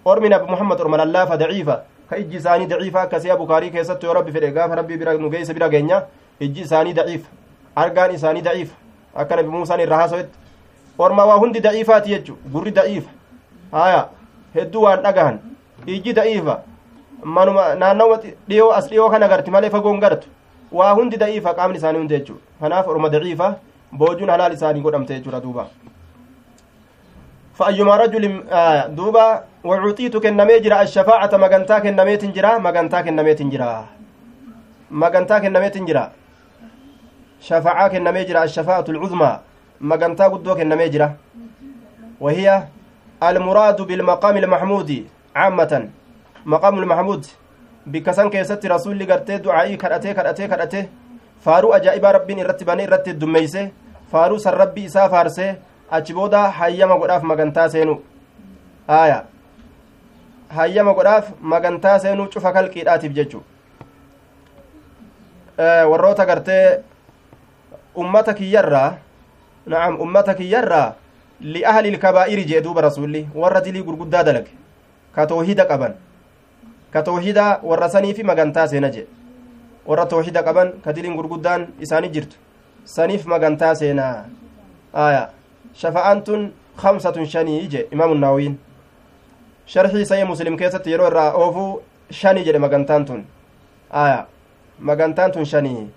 ormi nabi muhammad orma lallaafa daciifa ka ijji isaanii daciifa akkasiya bukaarii keessattu yoo rabbi fedhe gaafa rabbii bira nu geeysa bira geenya ijji isaanii daciifa argaan isaanii daciifa akka nabi muusaan irra haaso'etti orma waa hundi daciifaati jechu gurri daciifa haya hedduu waan dhagahan ijji daciifa manuma naannawa dhiyoo as dhiyoo kana garti malee fagoon gartu waa hundi daciifa qaamni isaanii hundi jechu kanaaf orma daciifa boojuun halaal isaanii godhamte jechuudha duuba فأيما رجل آه دوبا وعطيت كنمي جرا الشفاعة مغنتا كنمي تنجرا مغنتا كنمي تنجرا مغنتا كنمي تنجرا شفاعة كنمي جرا الشفاعة العظمى مغنتا قدو كنمي جرا وهي المراد بالمقام المحمود عامة مقام المحمود بكسان كيست رسول قرتي دعائي كرأتي كرأتي كرأتي فارو أجائب ربين إرتباني إرتي الدميسي فارو سر ربي إسا فارسي booda hayyama godhaaf magantaa seenu haya hayyama godhaaf magantaa seenuu cufa kalqiidhaatiif jechu warroota gartee ummata kiyyarraa na'am ummata kiyyarraa li'ahli ilkabaa'iri jee duuba rasulli warra dilii gurguddaa dalage ka toohida qaban ka toohida warra saniifi magantaa seena jee warra toohida qaban ka diliin gurguddaan isaanii jirtu saniif magantaa seenaa aya shafa'aan tun kamsatun shanii je imaamu naawiin sharxii sayii muslim keessatti yeroo irraa oofuu shanii jedhe magantaan tun aya magantaan tun shanii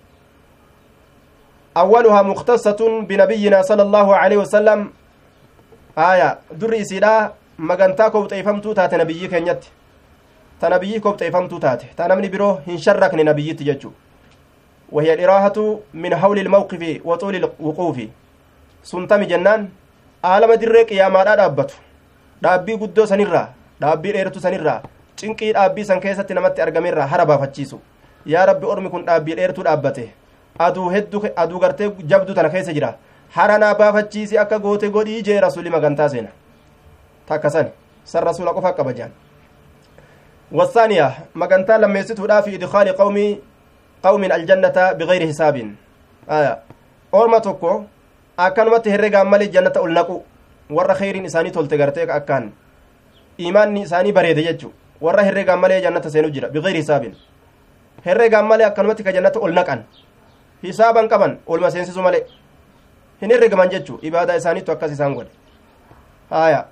awwaluhaa muktasatun binabiyinaa sala allaahu aleyhi wasalam aya durri isiidha magantaa kobxeeyfamtuu taate nabiyyii keenyatti. Ta nabiyyii kobxeeyfamtuu taate. Ta namni biroo hin sharrakne nabiyyitti jechuu wahiya dhiraahatu min hawli ilmawqifi wa xuuli ilwuquufi suntami jennaan aalama dirree qiyaamaadha dhaabbatu. Dhaabbii guddoo sanirraa dhaabbii dheertu sanirraa cinqii dhaabbii san keessatti namatti argamerraa hara baafachiisu. Yaa rabbi ormi kun dhaabbii dheertuu dhaabbate. Aduu hedduu aduu gartee jabdu tana keessa jira. Hara naa baafachiisi akka goote godhii jee rasuli magantaa seena takka san san rasula qofa qaba jaan والثانية مغنتا لما يستودا في إدخال قوم قوم الجنة بغير حساب آية أورما توكو أكنمت هرقا مالي جنة أولنقو warra kheyriin isaanii tolte gartee akkaan imaanni isaanii bareede jechu warra herreegaan malee jannata seenu jira biqeyri hisaabin herreegaan malee akkanumatti ka jannata ol naqan hisaaban qaban olma seensisu malee hin herregaman jechu ibaadaa isaaniittu akkas isaan godhe haya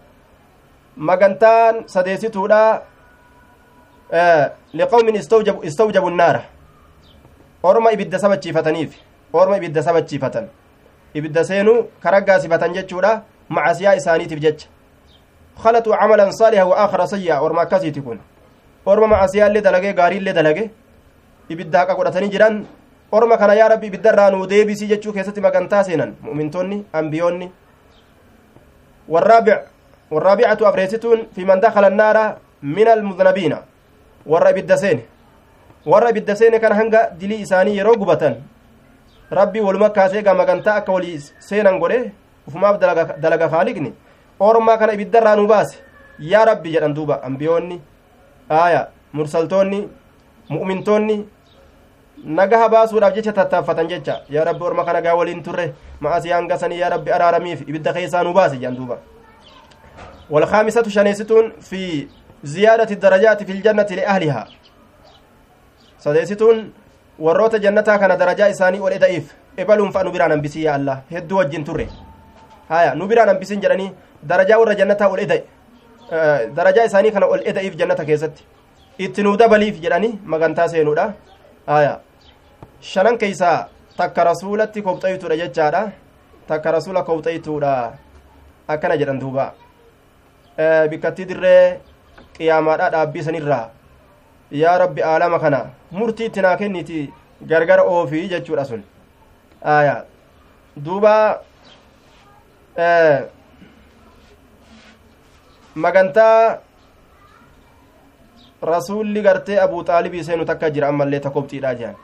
magantaan sadeessituudha liqawmin istawjabu naara orma ibidda sabachiifataniif orma ibidda sabachiifatan ibidda seenuu karaggaasifatan jechuudha macasiyaa isaaniitiif jecha saaliha wa aakhara sayya orma akkasiiti kun orma macasiyaa illee dalage gaarii illee dalage ibidda haqa godhatanii jiran orma kana yaa rabbi ibidda irraa nuu deebisii jechuu keessatti magantaa seenan mu'mintoonni ambiyoonni warraabiicatu afreessituun fi man dakala annaara min almudnabiina warra ibidda seene warra ibidda seene kana hanga dilii isaanii yeroo gubatan rabbii waluma kaasee gaa magantaa akka walii seenan godhe ufumaaf dalaga kaaliqni ormaa kana ibiddarraa nu baase yaa rabbi jedhan duuba ambiyoonni aya mursaltoonni mu'mintoonni nagaha baasuudhaaf jecha tattaaffatan jecha yaa rabbi orma kana gaa waliin turre ma'asiyaan gasanii yaa rabbi araaramiif ibidda keessaa nu baase jedhan duuba والخامسة شنيستون في زيادة الدرجات في الجنة لأهلها سديستون warroota jannataa kana darajaa isaanii ol eda'eef ebaluun fa'a nu biraan hambisii yaa allah hedduu wajjin turre haya nu biraan hambisin jedhanii darajaa warra jannataa ol eda'e darajaa isaanii kana ol eda'eef jannata keessatti itti nuu dabaliif jedhanii magantaa seenuudha haya shanan keeysaa takka rasuulatti kobxaytuudha jechaadha takka rasuula kobxaytuudha akkana jedhan duuba bikkattii dirree qiyaamaadhaa dhaabbii sanirraa yaa rabbi aalama kana murtii itti kenniti gargar oofii jechuudha sun aya duuba magantaa rasuulli gartee abuu xaalibii seenu takka jira ammallee ta kobxiidha jehan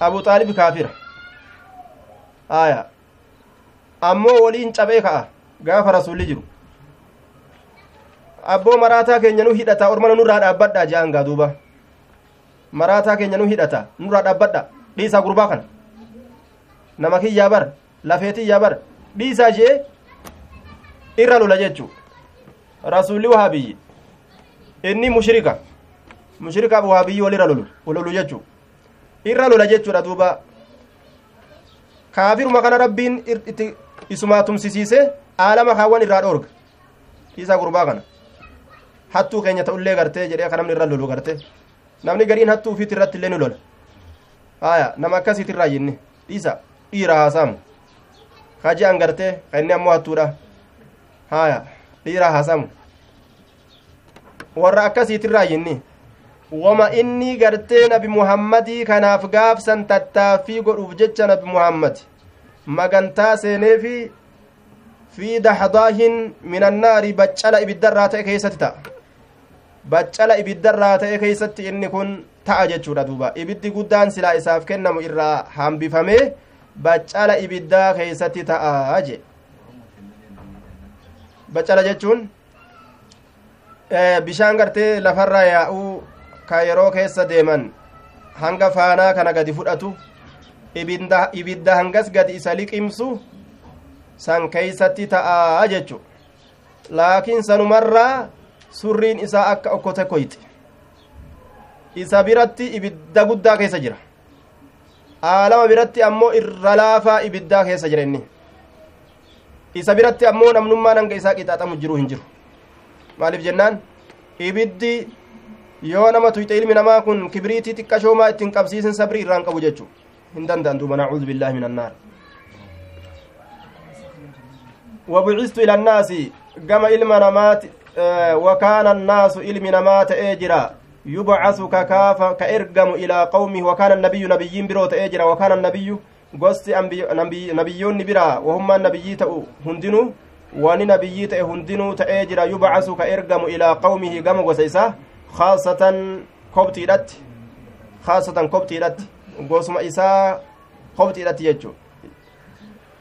abuu xaalibi kaafira. Aya. Ammoo waliin cabee ka'a. Gaafa rasuulli jiru. Abboo maraataa keenya nu hidhata ormana nurraa dhaabbadha jehan gaa duuba. Maraataa keenya nu hidhata nurraa dhaabbadha dhiisaa gurbaa kana. Nama kiyyaa bar lafeetiyyaa bar dhiisaa ishee irra lula jechuu. Rasuulli wahaabiyyi inni mushrika. Mushrikaaf wahaabiyyi wal irra lulu lulu jechuu irra lula jechuudha duuba. Kaafiruma kana rabbiin itti isumaa tumsisiise aalama kaawwan irraa dhoorga. Dhiisaa gurbaa kana. Hattuu keenya ta'ullee gartee jedhee ka namni irra lolu gartee namni gariin hattuu ufiit irratti illee ni lola. Nama akkasiit irraa jinni dhiisa dhiira haasaamu kaji an gartee ka inni ammoo hattuudha. Haya dhiira haasamu warra irraa wama inni gartee nabi muhammadii kanaaf gaafsan tattaaffii godhuuf jecha nabi muhammad magantaa seeneefi fi daxdaahin min annaari baccala ibiddarraa ta'e keessatti ta'a baccala ibiddarraa ta'e keeysatti inni kun ta'a jechuudha duuba ibiddi guddaan silaa isaaf kennamu irraa hambifamee baccala ibiddaa keeysatti ta'a je baccala jechuun bishaan gartee lafarra yaa'uu ka yeroo keessa deeman hanga faanaa kana gadi fudhatu ibidda hangas gadi isa liqimsu san keeysatti ta'a jechu laakiin sanumarraa surriin isaa akka okkote koyxe isa biratti ibidda guddaa keessa jira aalama biratti ammoo irra laafaa ibiddaa keessa jira inni isa biratti ammoo namnummaan hanga isaa qixaaxamu jiru hin jiru maaliif jennaan ibiddi yoo nama tuyxe ilmi namaa kun kibriitii xiqqashoomaa ittiin qabsiisin sabrii irraan qabu jechuu hin danda'an duuba nacuudu billaahi min annaar وبعثت إلى الناس كما علم نمات وكان الناس علم نمات أجرا يبعث ككاف كإرقم إلى قومه وكان النبي نبيين بروت أجرا وكان النبي قصت نبي نبيون برا وهم النبي تأو هندنو wani nabiyyii ta'e hundinuu ta'ee jira yubcasu ka ergamu ilaa qawmihi gama gosa isaa khaasatan kobxiidhatti khaasatan kobxiidhatti gosuma isaa kobxiidhatti jechu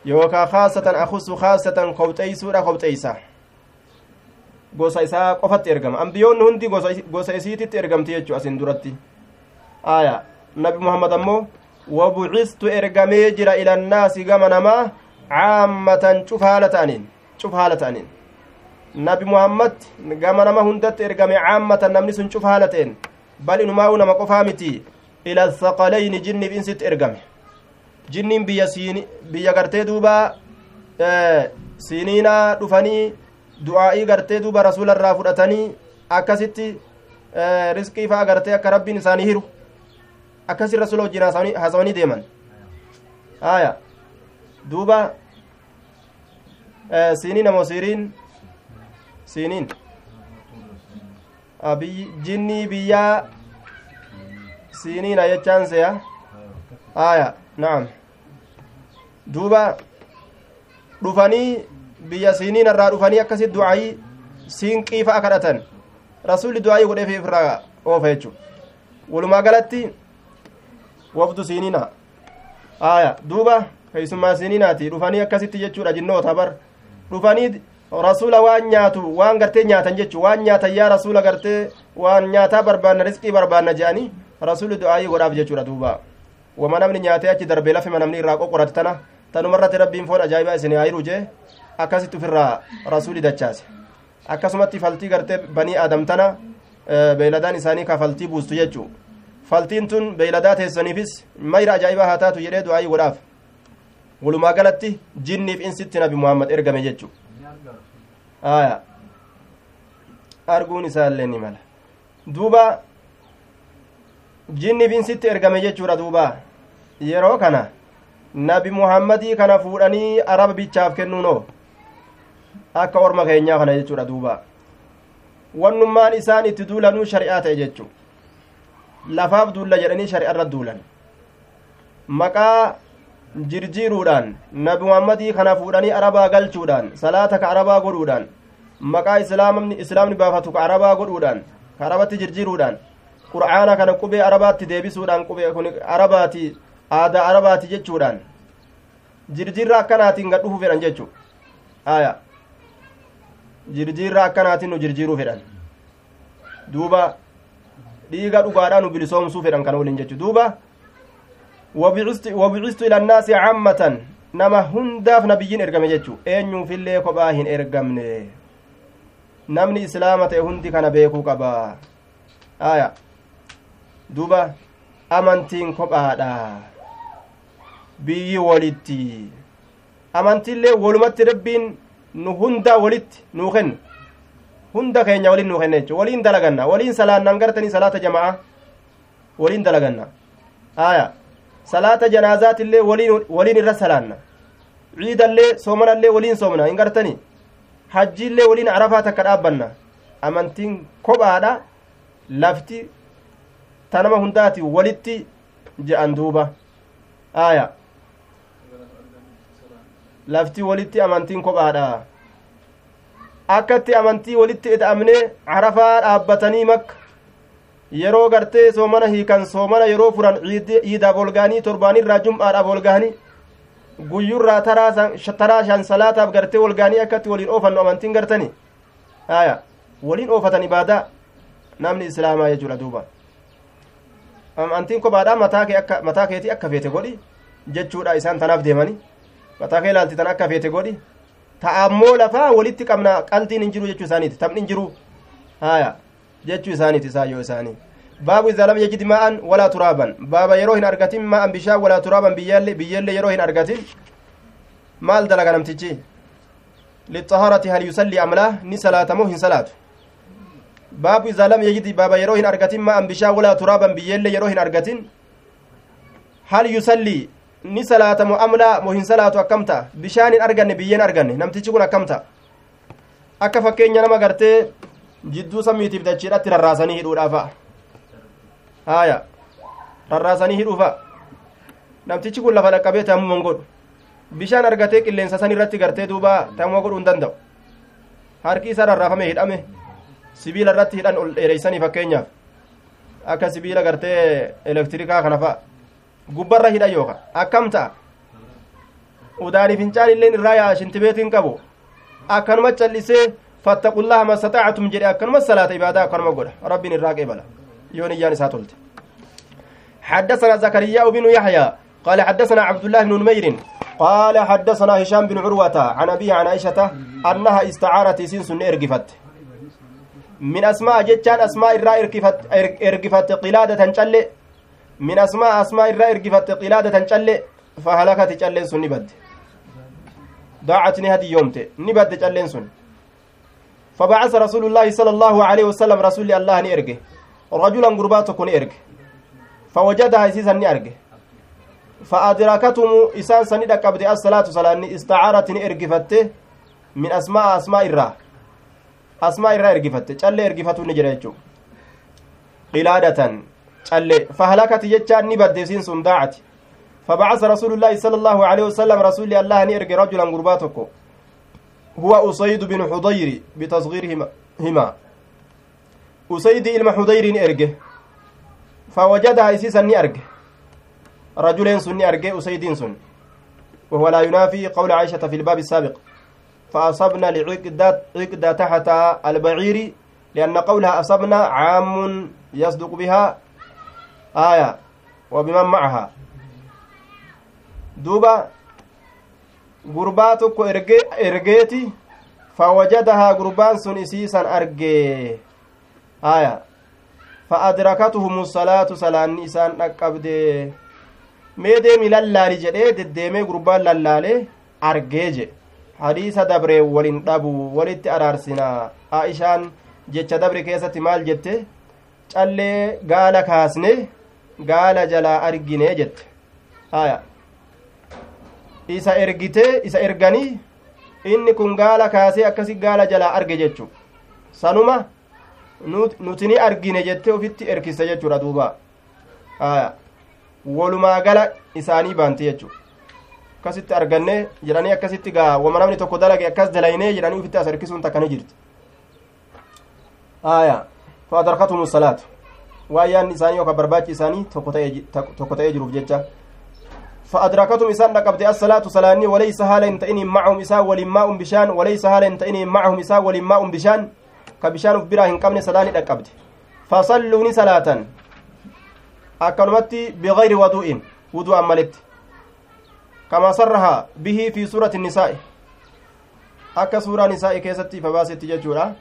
yookaa khaasatan akusu khaasatan kobxeeysuudha kobxeeysa gosa isaa qofatti ergama ambiyoonni hundi gosa isiititti ergamti jechu asin duratti aya nabi muhammad ammoo wabucistu ergamee jira ila annaasi gama namaa caammatan cuf haala ta'aniin cuf haala ta'aniin nabi muhammad gama nama hundatti ergame caammatan namni sun cuf haala ta'en bal inumaa'u nama qofaa miti ila thaqalayni jinniif insitti ergame jinniin biyya biyya gartee duuba siiniinaa dhufanii du'aa'ii gartee duuba rasuularraa fudhatanii akkasitti riskii faa gartee akka rabbiin isaanii hiru akkasi rasuula wajjin haasawanii deeman aya duuba siiniin amoo siiriin siiniin jinnii biyyaa siiniina jechaan seya aya na'am duuba dhufanii biyya siiniin irraa dhufanii akkasit du'aayii siinqii fa'a kadhatan rasuulli du'aayii godheef irraa oofa jechu walumaa galatti wafdu siiniina aya duuba keessummaa siiniinaati dhufanii akkasitti jechuudha jinnoota bar dhufanii rasuula waan nyaatu waan gartee nyaatan jechu waan nyaatan yaa rasuula gartee waan nyaataa barbaanna risqii barbaanna je'anii rasuulli du'aayii godhaaf jechuudha duuba. Wama namni nyaatee achi darbee lafima namni irraa qoqorate tana tanumarratti rabbiin foon ajaa'ibaa isin haayiru jee akkasitti ofirraa rasuuli dachaase. Akkasumatti faltii gartee banii aadam tana beeyladaan isaanii ka faltii buustu jechuu. Faltiin tun beeyladaa teessaniifis mayra ajaa'ibaa haa taatu jedhee du'aayii godhaaf. Walumaa galatti jinniif insitti nabi muhammad ergame jechuu aya arguun isaallee ni mala duuba jinniif insitti ergame jechuudha duuba yeroo kana nabi muhammadii kana fuudhanii araba bichaaf kennuunoo akka orma keenyaa kana jechuudha duuba wannummaan isaan itti duulanuu shari'aa ta'e jechuu lafaaf duulla jedhanii shari'arra duulan maqaa jirjiiruudhaan nabi muhammadii kana fuudhanii arabaa galchuudhaan salaata ka arabaa godhuudhaan maqaa islaamni baafatu ka arabaa godhuudhaan ka arabatti jirjiiruudhaan qur'aana kana qubee arabaatti deebisuudhaan qubee kun arabaati aadaa arabaati jechuudhaan jirjiirra akkanaatiin gad dhufu fedhan jechuu. Aya. Jirjiirra akkanaatiin nu jirjiiruu fedhan. Duuba dhiiga dhugaadhaa nu bilisoomsuu fedhan kana waliin jechu duuba wabicistu ila annaasi cammatan nama hundaaf nabiyyiin ergame jechu eenyuufillee kophaa hin ergamne namni islaama ta'e hundi kana beekuu qaba aya duuba amantiin kophaadha biyyi walitti amantiillee walumatti rabbiin nu hunda walitti nuu kenna hunda keenya waliin nuu kenna jechuudha waliin dalaganna waliin salaannaan gartanii salaata jama'a waliin dalaganna aya salaata janaazaatiillee waliin irra salaanna ciidallee soomanallee waliin soomna hin gartanii hajjiillee waliin arafaa takka dhaabbanna amantiin kophaadha lafti tanama hundaati walitti je'an duuba aya lafti walitti amantiin kophaadha akkatti amantii walitti ida'amnee arafaa dhaabbatanii makka yeroo gartee soomana hiikan soomana yeroo furan iidaaf olgaanii torbaanirraa jum'aadhaaf olgaanii guyyurraa taraa shan salaataaf gartee olgaanii akkatti waliin oofannu amantiin gartani haya waliin oofatan ibaadaa namni islaamaa jechuudha duuba amantiin kophaadhaa mataa keetii akka feete godhi jechuudha isaan tanaaf deemanii mataa kee ilaalti tan akka feete godhi ta'ammoo lafaa walitti qabna qaltiin hin jiru jechuu isaaniiti taphni hin jiru haya jechuu isaaniiti isaayyoo isaanii baabu idaa lam yajid maa'an walaa turaaban baaba yeroo hin argatin maa'an bishaan walaa turaaban biyyellee yeroo hin argatin maal dalaga namtichi lixaharati hal yusallii amlaa ni salaatamoo hin salaatu baabu idaa lam yajid baaba yeroo hin argatin maa'an bishaan walaa turaaban biyyellee yeroo hin argatin hal yusallii ni salaatamu amlaa moo hin salaatu akkam ta'a bishaan hin arganne biyyeen arganne namtichi kun akkam ta'a akka fakkeenya nama gartee jidduu samiitiif dachiidhatti rarraasanii hidhuudhaafa haaya rarraasanii hidhuufa namtichi kun lafa dhaqqabee taamuma godhu bishaan argatee qilleensa san irratti gartee duuba taamuma godhuu hin danda'u harki isaa rarraafame hidhame sibiila irratti hidhan ol dheereysanii fakkeenyaaf akka sibiila gartee elektirikaa kana fa'a gubbarra hidha yooka akkam ta'a udaanii fincaan illeen irraa yaa shintibeetiin qabu akkanuma callisee fattaqullaha mastataacatum jedhe akkanuma salaata ibaadaa akkanuma godha rabbiin irraa qeebala yoon iyyaan isaa tolte حدثنا زكريا بن يحيى قال حدثنا عبد الله بن نمير قال حدثنا هشام بن عروة عن أبيه عن عائشة أنها استعارت سنس إرقفت. من أسماء جتان أسماء الراء إرقفت إرقفت قلادة تنشل. من أسماء أسماء الراء إرقفت قلادة تنشل. فهلكت تشلين سن نبد ضاعت نهدي يومته نبد تشلين سن. فبعث رسول الله صلى الله عليه وسلم رسول الله نيرجه رجلا قرباتك نيرجه فوجدها سيسا نيرجه فأدركتهم إسان سني دقبت الصلاة صلاة استعارة إرقفته من أسماء أسماء الرا. أسماء الرا إرقفته چل إرقفته نجريجو قلادة. چل. فهلكت يجان نبد سين سنداعت. فبعث رسول الله صلى الله عليه وسلم رسول الله نيرج رجلا قرباتك هو أسيد بن حضير بتصغيرهما. هما. أسيد إلما حضير إرجه. فوجدها إسيسا نيرجه رجلين سني أرجع أسيدين سن. وهو لا ينافي قول عائشة في الباب السابق. فأصبنا لعقدة عقدة تحت البعير لأن قولها أصبنا عام يصدق بها آية وبمن معها. دوبا gurbaa tokko ergeeti. Fawajadahaa gurbaan sun isiisan argee aya. Fa adrakatuhum salaatu salaanni isaan dhaqqabdee mee deemi lallaali jedhee deddeemee gurbaan lallaalee argee jedhe hadiisa dabree walin dhabu walitti araarsinaa. Aishaan jecha dabre keessatti maal jette? Callee gaala kaasne gaala jalaa argine jette. Haya isa ergitee isa erganii inni kun gaala kaasee akkasi gaala jalaa arge jechu. Sanuma nuti ni argine jette ofitti erkiste jechuudha duuba. Walumaa gala isaanii baante jechuudha akkasitti arganne jedhanii akkasitti gaa wama namni tokko dalage akkas dalaynee jedhanii ufitti as harkisuun takka ni jirti. Aya fa adarkatuhum salaatu. Waayyaan isaanii yookaan barbaachi isaanii tokko ta'ee jiruuf jecha فأدركتهم إسان لقبت الصلاة صلاني وليس هالا تئني معهم إسا ولماء بشان وليس هالا تئني معهم إسا ولماء بشان كبشان في براهن قمن صلاني لقبت فصلوني صلاة akkanumatti bigayri wadu'in wudu'an malitti kamaa sarraha bihi fi suurati nisaa'i akka suuraa nisaa'i keessatti ifa baasetti jechuudha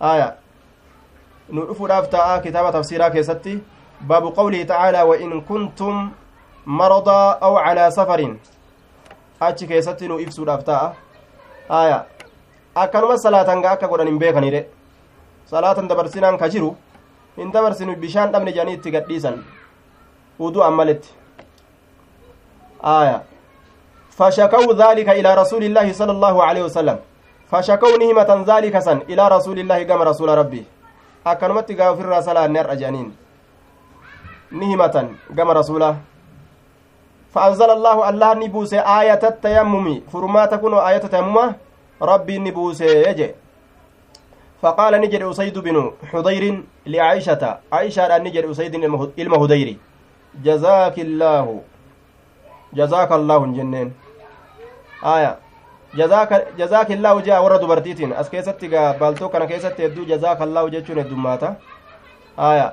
aya nu dhufuudhaaf ta'a kitaaba tafsiiraa keessatti baabu qawlihi tacaalaa wa in kuntum maradaa aw calaa safarin achi keessatti nu ibsuudhaaf ta'a aya akkanuma salaatan ga akka godhan hin beekanidhe salaatan dabarsinaan ka jiru hin dabarsinu bishaan dhabne jedhanii itti gadhiisan udu'an maletti aya fashakau dhalika ilaa rasuuli illaahi sala allaahu aleyhi wasalam fashakau ni himatan dhalika san ilaa rasuuli illaahi gama rasuula rabbii akkanumatti gaa ofirraa salaanne har'a jedhaniin ni himatan gama rasuula فأنزل الله الله نبوس آية التيمم. فرما تكون آية التيمم. ربي نبوس يجي. فقال نجد أسيد بن حضير لعائشة. عائشة نجد أسيد المهديري جزاك الله. جزاك الله جنين. آية. جزاك جزاك الله جاء hedduu jazaaka allahu jechuun heddummaata aya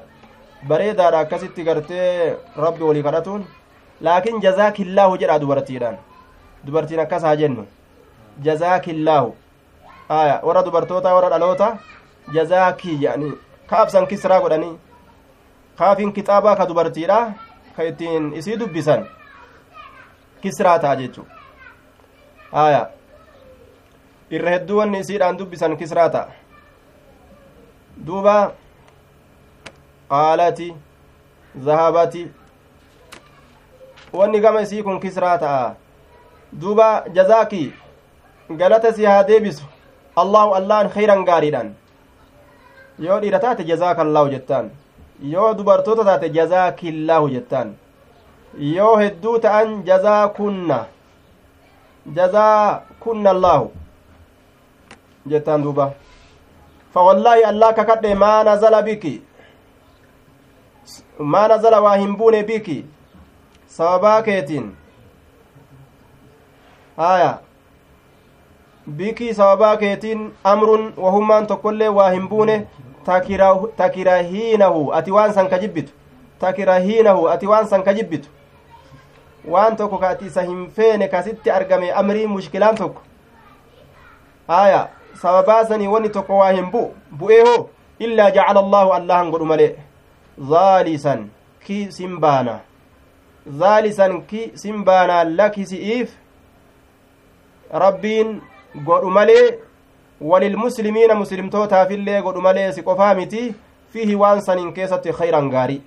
bareedaadha akkasitti gartee rabbi walii kadhatuun laakiin jazaakillaahu jedha dubartiidhaan dubartiin akkas haa jennu jazaakillaahu aya warra dubartoota warra dhaloota jazaakii jedhanii kaabsan kisraa godhanii kaafin kixaabaa ka dubartiidha ka ittiin isii dubbisan kisraa ta'a jechu aya irra hedduu wanni isiidhaan dubbisan kisraa ta'a duuba qaalati zahabati wanni gama isii kun kisraa ta'a duuba jazaaki galata si haa deebisu allahu allahan khayran gaariidhaan yoo dhiira taate jazaaka allaahu jettaan yoo dubartoota taate jazaakillaahu jettaan yoo hedduu ta'an jazaa kunna jazaa kunna allaahu jettaan duuba fawallaahi allah kakadhe maa nazala biki maa nazala waa hin buune biki sababaa keetiin haya bikii sababaa keetiin amrun wahummaan tokkollee waa hin buune takirahiinahu ati waan san ka jibbitu takirahiinahu ati waan san ka jibbitu waan tokko ka ati isa hin feene kasitti argame amrii mushkilaan tokko haya sababaa sanii wanni tokko waa hin bu'u bu'ee hoo illaa jacala allaahu allahan godhu malee zaalisan ki sin baana zaalisan sin baanaa laki si'iif rabbiin godhu malee walilmuslimiina muslimtootaafillee godhu malee si qofaa miti fiihi waan saniin keessatti khayran gaarii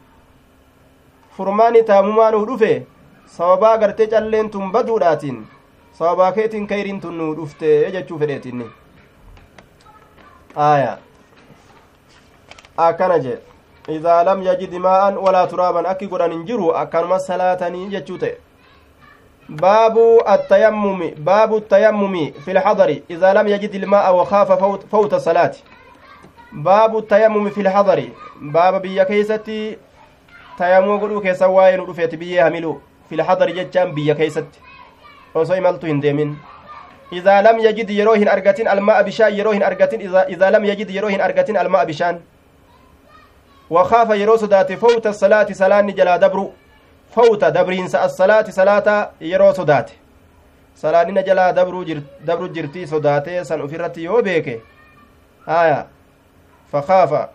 furmaani taamumaanuu dhufe sababaa gartee calleen tun baduudhaatiin sababaa keetiin kayriin tun nuu dhufte jechuu fedheetinni aya akkana jee idaa lam yajid maa'an walaa turaaban akki godhan hin jiru akkanuma salaatanii jechuu ta'e baabu attayammumi baabu attayammumi fi lxadari idaa lam yajid ilmaa'a wakaafa fawta salaati baabu attayammumi fi lxadari baaba biyya keeysatti tayammoo godhuu keessa waa'ee nu dhufeeti biyyee hamilu fi jechaan biyya keeysatti osoo imaltu hin deemin idaa lam yajid yeroo hin argatin alma'a bishaan yeroo hin argatin idaa lam yajid yeroo hin argatin alma'a bishaan wakaafa yeroo sodaate fawta salaati salaanni jalaa dabru fawta dabriinsa assalaati salaata yeroo sodaate salaannina jalaa dabru jirtii sodaatee san ufirratti yoo beeke haya fakaafa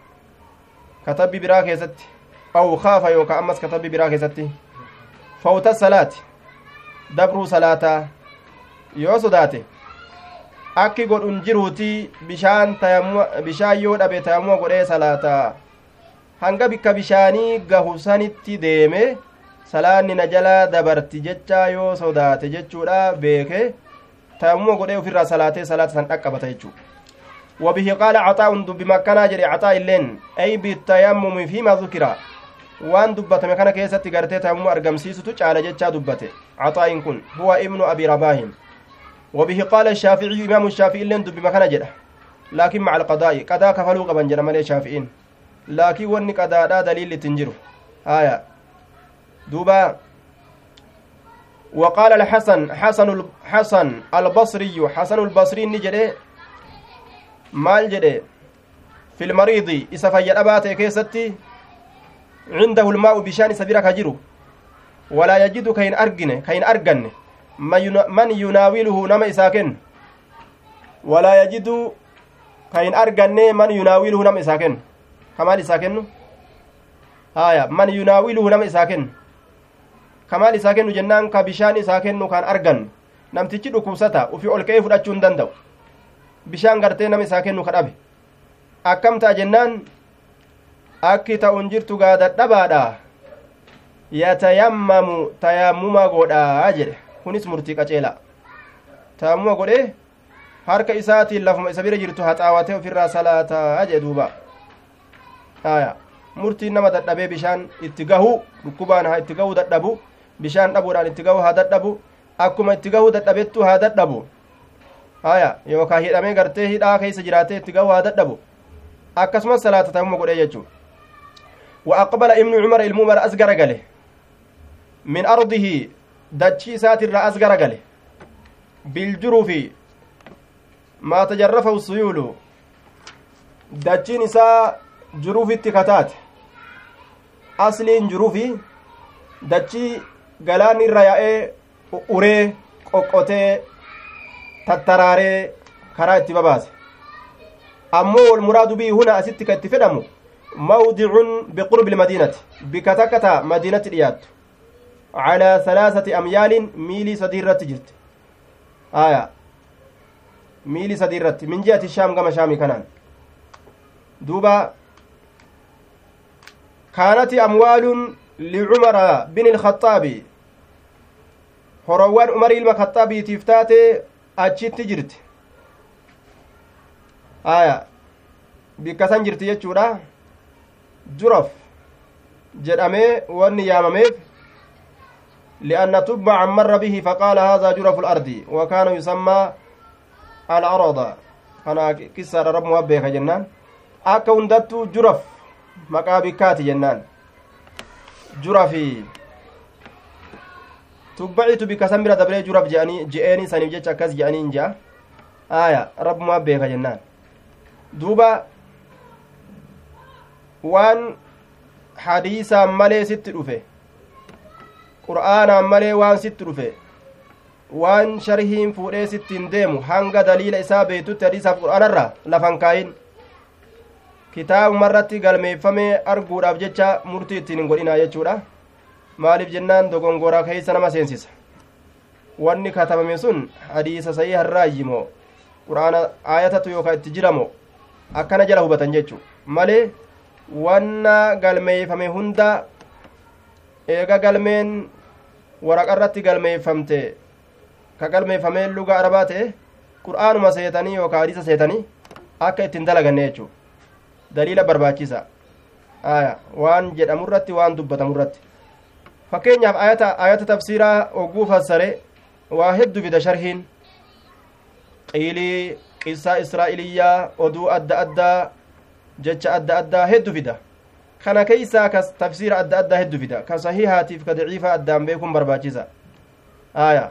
katabbi biraa keessatti aw kaafa yookaa ammas katabbi biraa keessatti fawta salaati dabruu salaataa yoo sodaate akki godhun jiruuti bishaan bishaan yoo dhabe tayammuma godhee salaataa hanga bikka bishaanii gahu sanitti deeme salaanni na jalaa dabarti jechaa yoo sodaate jechuudha beeke. Tayammuma godhee ofirraa salaatee salaata san dhaqqabata jechuu. وبه قال عطاء دب مكانا جري عطاء اللين أي بالتيمم فيما ذكر وان دبت مكانا كيست قرتي تيمم أرقمسيس تجعل جتشا دبته عطاء كن هو ابن أبي رباه وبه قال الشافعي إمام الشافعي اللين دب مكانا جري لكن مع القضاء قضاء كفلوا قبن جرى مالي شافعين لكن وني قضاء دليل تنجرو آية دوبا وقال الحسن حسن حسن البصري حسن البصري نجري maal jedhe fi lmariidi isa fayyadhabaa ta'e keessatti cindahu lmaa'u bishaan isa bira ka jiru walaa yajidu ka hin argine ka hin arganne man yunaawiluhu nama isaa kennu walaa yajidu ka kennu jennaan ka bishaan isaa kennu kan arganne namtichi dhukkubsata ufi ol ka'ee fudhachuu hin danda'u bishaan gartee nama isaa kennu ka dhabe akkam ta'a jennaan akki ta'un jirtu gaa dadhabaadha yatayammamu tayammuma godhaa jedhe kunis murtii qaceela tayammuma godhe harka isaatiin lafuma isa bira jirtu haxaawatee ofirraa salaataa jedhe duuba aya murtiin nama dadhabee bishaan itti gahu dhukkubaan haa itti gahuu dadhabu bishaan dhabuudhaan itti gahu haa dadhabu akkuma itti gahuu dadhabettu haa dadhabu haya yookaa hidhamee gartee hidhaa keessa jiraatee itti gahuu haa dadhabu akkasumas salaata tayammuma godhee jechuu وأقبل ابن عمر المؤمر أزقر قاله من أرضه دتشي ساتر أزقر قاله بالجروف ما تجرفه السيول دتشي نساء جروف التكتات أصل جروفي دتشي قلان الرياء أوري قوقوتي tattaraaree karaa itti babaase ammoo walmuraadu bii huna asitti ka itti fedhamu mawdicun biqurbi ilmadiinati bika takka ta madiinatti dhiyaattu calaa salaasati amyaalin miilii sadii irratti jirti aya miilii sadii irratti min ji'ati shaam gama shaamii kanaan duuba bin ilkhaxaabi horowwan umar ilma khaxaabiitiif taate achitti jirti aya bikka san jirti jechuudha juraf jedhamee wanni yaamameef لأن تبعا مر به فقال هذا جرف الأرض وكان يسمى الأرض kana qissaadha rabbumaa beeka jennaan akka hundattuu juraf maqaa bikkaati jennaan jurafi tubbacitu bikka san bira dabree juraf je'anii je'eeni saniif jecha akkas je'anii hin je'a aya rabbumaa beeka jennaan duuba waan hadiisaan malee sitti dhufe qur'aanaan malee waan sitti dhufe waan sharhiin fuudhee sittiin deemu hanga daliila isaa beeytutti hadiisaaf qur'aanarraa lafan kaayin kitaabumarratti galmeeffamee arguudhaaf jecha murtii ittiin hin godhinaa jechuudha maaliif jennaan dogongoraa keeysa nama seensisa wanni katabame sun hadiisa sahii harraayyimoo qur'aana aayatatu yookaa itti jiramo akkana jala hubatan jechuu malee wanna galmeeyfame hunda eega galmeen waraqarratti galmeeffamte ka galmeeffamee luga arabaa ta'e qur'aanuma seetanii yookaa hadiisa seetanii akka ittiin dalaganne jechuu daliila barbaachisa aya waan jedhamurratti waan dubbatamurratti fakkeenyaaf ayata ayata tafsiiraa ogguu fassare waa heddu fida sharhiin qiilii qissaa israa'iliyyaa oduu adda addaa jecha adda addaa heddu fida kana keeysaa ka tafsiira adda addaa heddu fida ka sahihaatiif ka daciifa addaan beekuun barbaachisa aya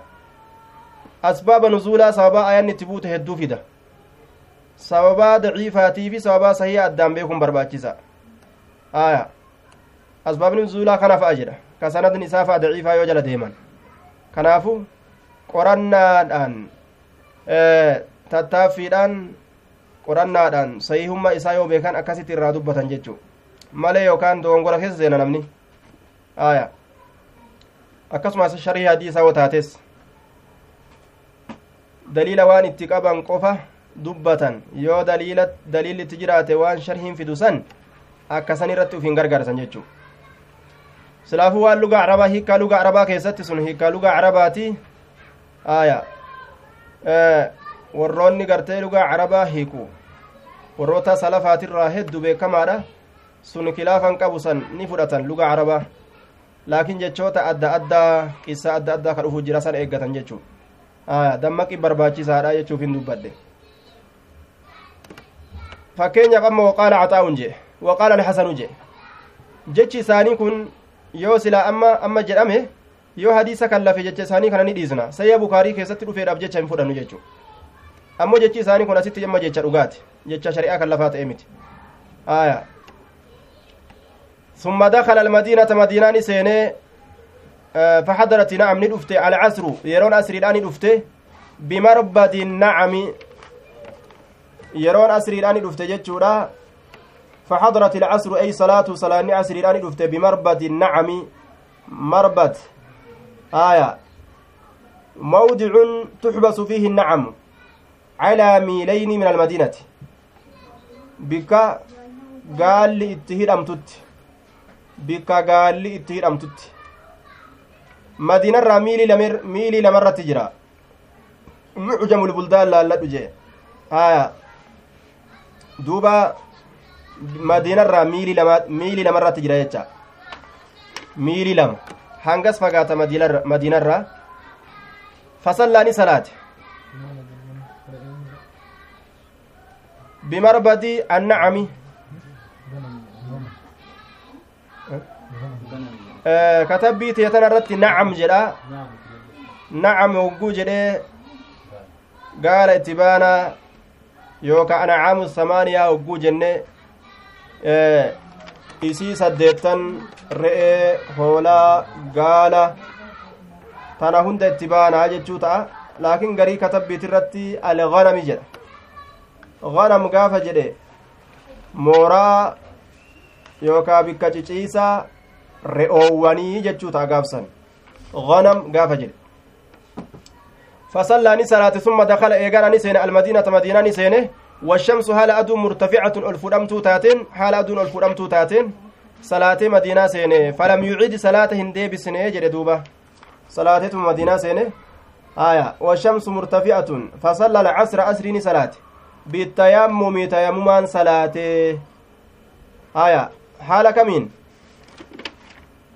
asbaaba nuzuulaa sababaa ayanni itti buute hedduu fida sababaa daciifaatii fi sababaa sahiha addaan beekuun barbaachisa aya asbaabni nuzuulaa kana fa'a jedha ka sanadin isaa fa'a daciifaa yoo jala deeman kanaafu qorannaadhaan tattaaffiidhaan qorannaadhaan sahihummaa isaa yoo beekan akkasitti irraa dubbatan jechuu malee yookaan dogongora keessa seena namni aya akkasumas sharii hadiisaa yoo taates daliila waan itti qaban qofa dubbatan yoo daliila daliilli itti jiraate waan sharhiin fidu san akkasan irratti uf hin gargaarsan jechuu silaafuu waan lugaa arabaa hiikaa lugaa arabaa keessatti sun hiikaa lugaa arabaati aya warroonni gartee lugaa arabaa hiiku warroota salafaatirraa heddu beekamaadha sun kilaafan qabu san ni fudhatan lugaa arabaa laakiin jechoota adda addaa qissa adda addaa ka dhufu jira san eeggatan jechuu aya dammaqi barbaachisaadha jechuuf hin dubbadhe fakkeenyaaf amma waqaala caxaa'un jee waqaala alxasanu jee jechi isaanii kun yoo silaa amma amma jedhame yoo hadiisa kan lafe jecha isaanii kana ni dhiisna sayya bukaarii keessatti dhufeedhaaf jecha hin fudhannu jechuu ammoo jechi isaanii kun asitti amma jecha dhugaati jecha shari'aa kan lafaa ta'e miti aya ثم دخل المدينة مدينة سيني فحضرت نعم ندفته على عصر يرون أسري الآن ندفته بمربد النعم يرون أسري الآن ندفته جتشورا فحضرت العصر أي صلاة صلاة عصر الآن ندفته بمربد النعم. مربد. آية. موضع تحبس فيه النعم على ميلين من المدينة. بك قال لي اتهير أمتت. bikka gaalli itti hidhamtutti madiinarraa miilii lamarratti jira mucjamul buldaan laalladhu jee haya duuba madiinarraa miilii lamarratti jira jecha miilii lama hangas fagaata madiinarraa fasallaani salaate bimarbadi annacami katabbii teetan irratti nacam jedha nacam hogguu jedhee gaala itti baanaa yookaan anacaamu samaaniyaa hogguu jenne isii saddeettan re'ee hoolaa gaala tana hunda itti baanaa jechuu ta'a laakiin garii katabbiiti irratti alganami jedha ganam gaafa jedhe mooraa yookaa bikka ciciisaa re'oowwanii jechuu ta'a gaafsan ganam gaafa jedhe فصلى صلاة ثم دخل eegana ni seene المدينة مدينة ni seene والشمس haala aduun مرتفعة ol الفرمتو taateen؟ haala aduun الفرمتو taateen؟ صلاة مدينة seenee فلم يعد صلاة hin deebisne jedhe duuba. صلاة مدينة seenee aya. والشمس مرتفعة. فصلى العصر asrii salaate بالتيمم tayammumaan salaate. آية. حال كمين؟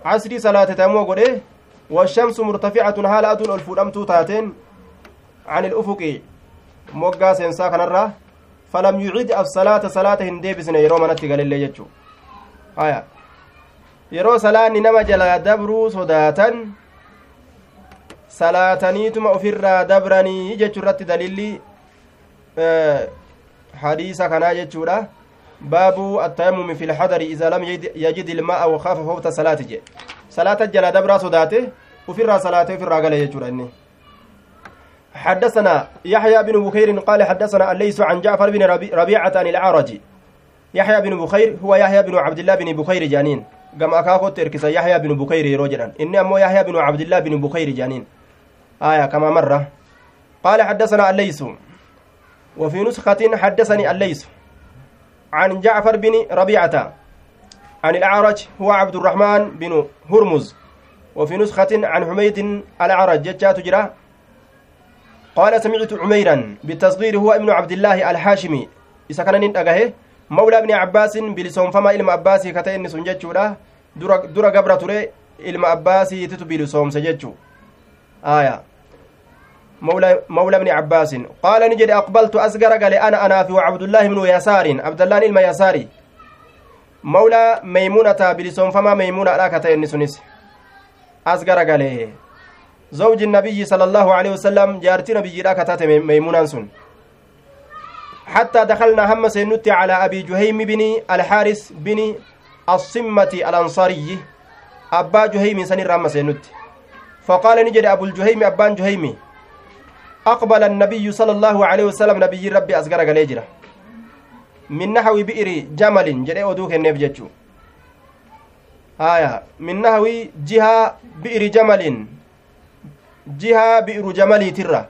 عصري صلاة تيمم قد والشمس مرتفعة. حال أدو الفرمتو تاتين؟ عن الأفق moggaa seensaa kanarraa falam yucid assalaata salaata hin deebisne yeroo manatti galillee jechuu haya yeroo salaanni nama jalaa dabruu sodaatan salaataniituma ofirraa dabranii jechuu irratti dalilli hadiisa kanaa jechuudha baabu attayammumi fi lxadari idaa lam yajid ilmaa wakaafa fawta salaati jedhe salaata jalaa dabraa sodaate ofirraa salaatee ofirraa gale jechuudha inni حدثنا يحيى بن بخير قال حدثنا الليث عن جعفر بن ربيعة عن الأعرج. يحيى بن بخير هو يحيى بن عبد الله بن بخير جانين. قام أكاكو تركز يحيى بن بخير رجلا. إني أمو يحيى بن عبد الله بن بخير جانين. آية كما مرة. قال حدثنا الليث. وفي نسخة حدثني الليث. عن جعفر بن ربيعة عن الأعرج هو عبد الرحمن بن هرمز. وفي نسخة عن حميد الأعرج. جتات جرا قال سمعت عميرا بالتصغير هو ابن عبد الله الحاشمي. إذا كان ننتقه مولى ابن عباس بلسون فما إلما عباسي كتئن سنجتشورا درا قبر تري إلما عباسي تتبيل سوم سجتشو. آية. مولى مولى ابن عباس. قال نجد أقبلت أصغر قال أنا أنا في عبد الله بن يسار. عبد الله الما يساري مولى ميمونة بلسون فما ميمونة لا كتئن سنس. أصغر قال زوج النبي صلى الله عليه وسلم جارتي نبي لا كتات ميمونة سن. حتى دخلنا هم سنت على أبي جهيم بن الحارس بن الصمة الأنصاري. أبا جهيم سنر هم سنت فقال نجد أبو الجهيم أبان جهيمي أقبل النبي صلى الله عليه وسلم نبي ربي أصغر قليجرة من نحو بئر جمل جري أدوك النبي آية. من نحو جهة بئر جمل. jihaa bi'ru jamaliitirra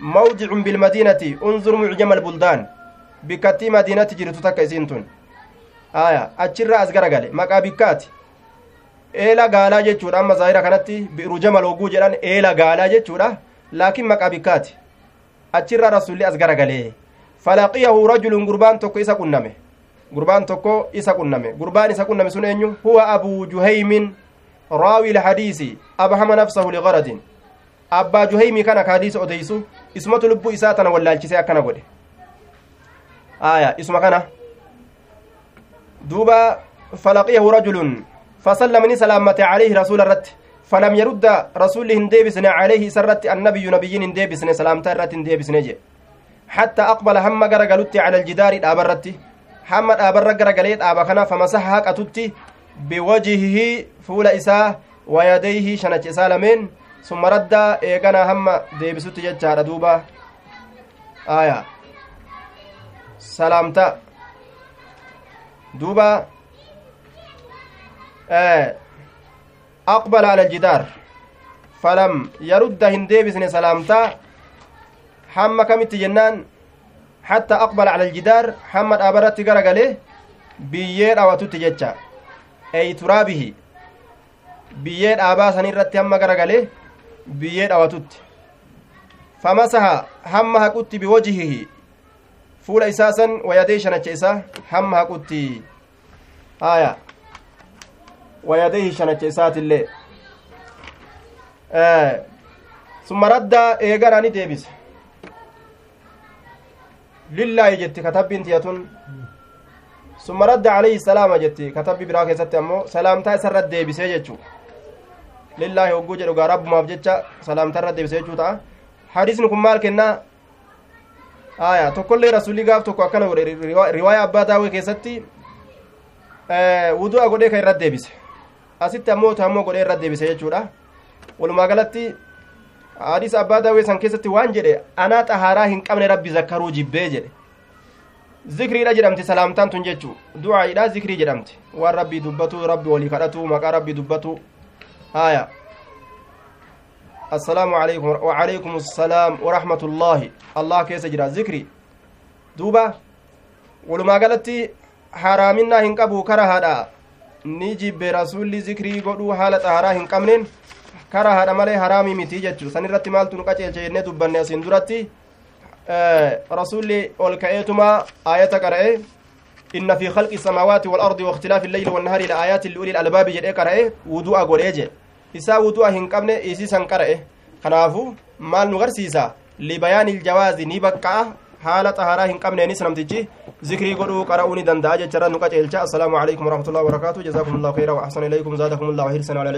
mawdicun bilmadiinati unzur mucjama albuldaan bikkattii madiinatti jirtu takka isiin tun aya achirra as gara gale maqaa bikkaati eela gaalaa jechuudha amma zaahira kanatti bi'ru jamal hoguu jedhan eela gaalaa jechuudha laakiin maqaa bikkaati achirra rasulli as gara galee falaqiyahu rajulun gurbaan tokko isa qunname gurbaan tokko isa qunname gurbaan isa qunname sun eenyu huwa abuu juhaymin raawi lhadiisi abhama nafsahu ligaradin abbaa juhaymi kana ka hadiisa odeysu isumatu lubbuu isaa tana wallaalchisee akkana godhe aya isuma kana duuba فلقيه رجل فسلم ni salaamate عليه رسول irratti فلم يرد رسول hin deebisne عليه isarratti النبي نبي hin deebisne salaamata irratti hin deebisne jechuu حتى أقبل hamma garagalutti على الجدار dhaabarratti hamma dhaabarra garagalutti dhaaba kana فمسح بوجهه fuula isaa ويديه shanacha isaallee ثم رد eegana hamma deebisutti jechaadha duuba. آية. سلامتا دوبا. أقبل على الجدار. فلم يرد هنديبسن سلامتا حما كمت جنان حتى أقبل على الجدار حمد أبرت غرغله biyyee dhawatutti jecha ey turaabihi biyyee dhaabaa san irratti hamma garagalee biyyee dhawatutti فمسح hamma haqutti بوجهه fuula isaa san ويديه shanacha isaa hamma haqutti aya shanacha isaatillee آه. ثم رد eegana ni deebise illee jedhe kitaabni ثم رد عليه السلام jedhe kitaabni biraa asitti ammoo salaamata isarraa deebise jechuu لله وجوج رغا رب ما بجتشا. سلامتا رد ديبس يجتشو تا. حديثن كن مال كنا. آية. تقول رسولي غاف تقو أكنا رواية أبا داوي كيستي. آه ودو أقول لك رد ديبس asitti ammoo taammoo godhee irra deebise jechuudha walumaa galatti hadiisa abbaa daawwee san keessatti waan jedhe anaa xahaaraa hin qabne rabbi zakkaruu jibbee jedhe zikriidha jedhamti salaamtaan tun jechuu du'aayidha zikrii jedhamti waan rabbii dubbatu rabbi walii kadhatu maqaa rabbii dubbatu haya assalaamu alaykum wacalaykum assalaam warahmatullaahi allah keessa jira zikri duuba walumaa galatti haraaminaa hin qabu kara haadha ni jibbe rasulli zikrii godhuu haala xaharaa hin qabneen kara haadha malee haraamii miti jechuu san irratti maaltu nu qaceelche jennee dubbanne asiin duratti rasulli ol ka'eetuma aayata qara'e inna fi khalqi samaawaati walardi waiktilaafi illeyli wannahari laaayaati liuli lalbaabi jedhee qara'e wudu'a godhee jedhe isaa wudu'a hin qabne isiisan qara'e kanaafu maal nu garsiisa libayaani iljawaazi ni baqqa'a haala xaharaa hin qabneenis namtichi zikrii godhuu qara'uu ni danda'a jecharra nu qaceelcha assalaamu alaikum warahmatullahi wabarakaatu jazaakum allahu khayra wa ahsana ilaykum zaadakum allahu hirsan ala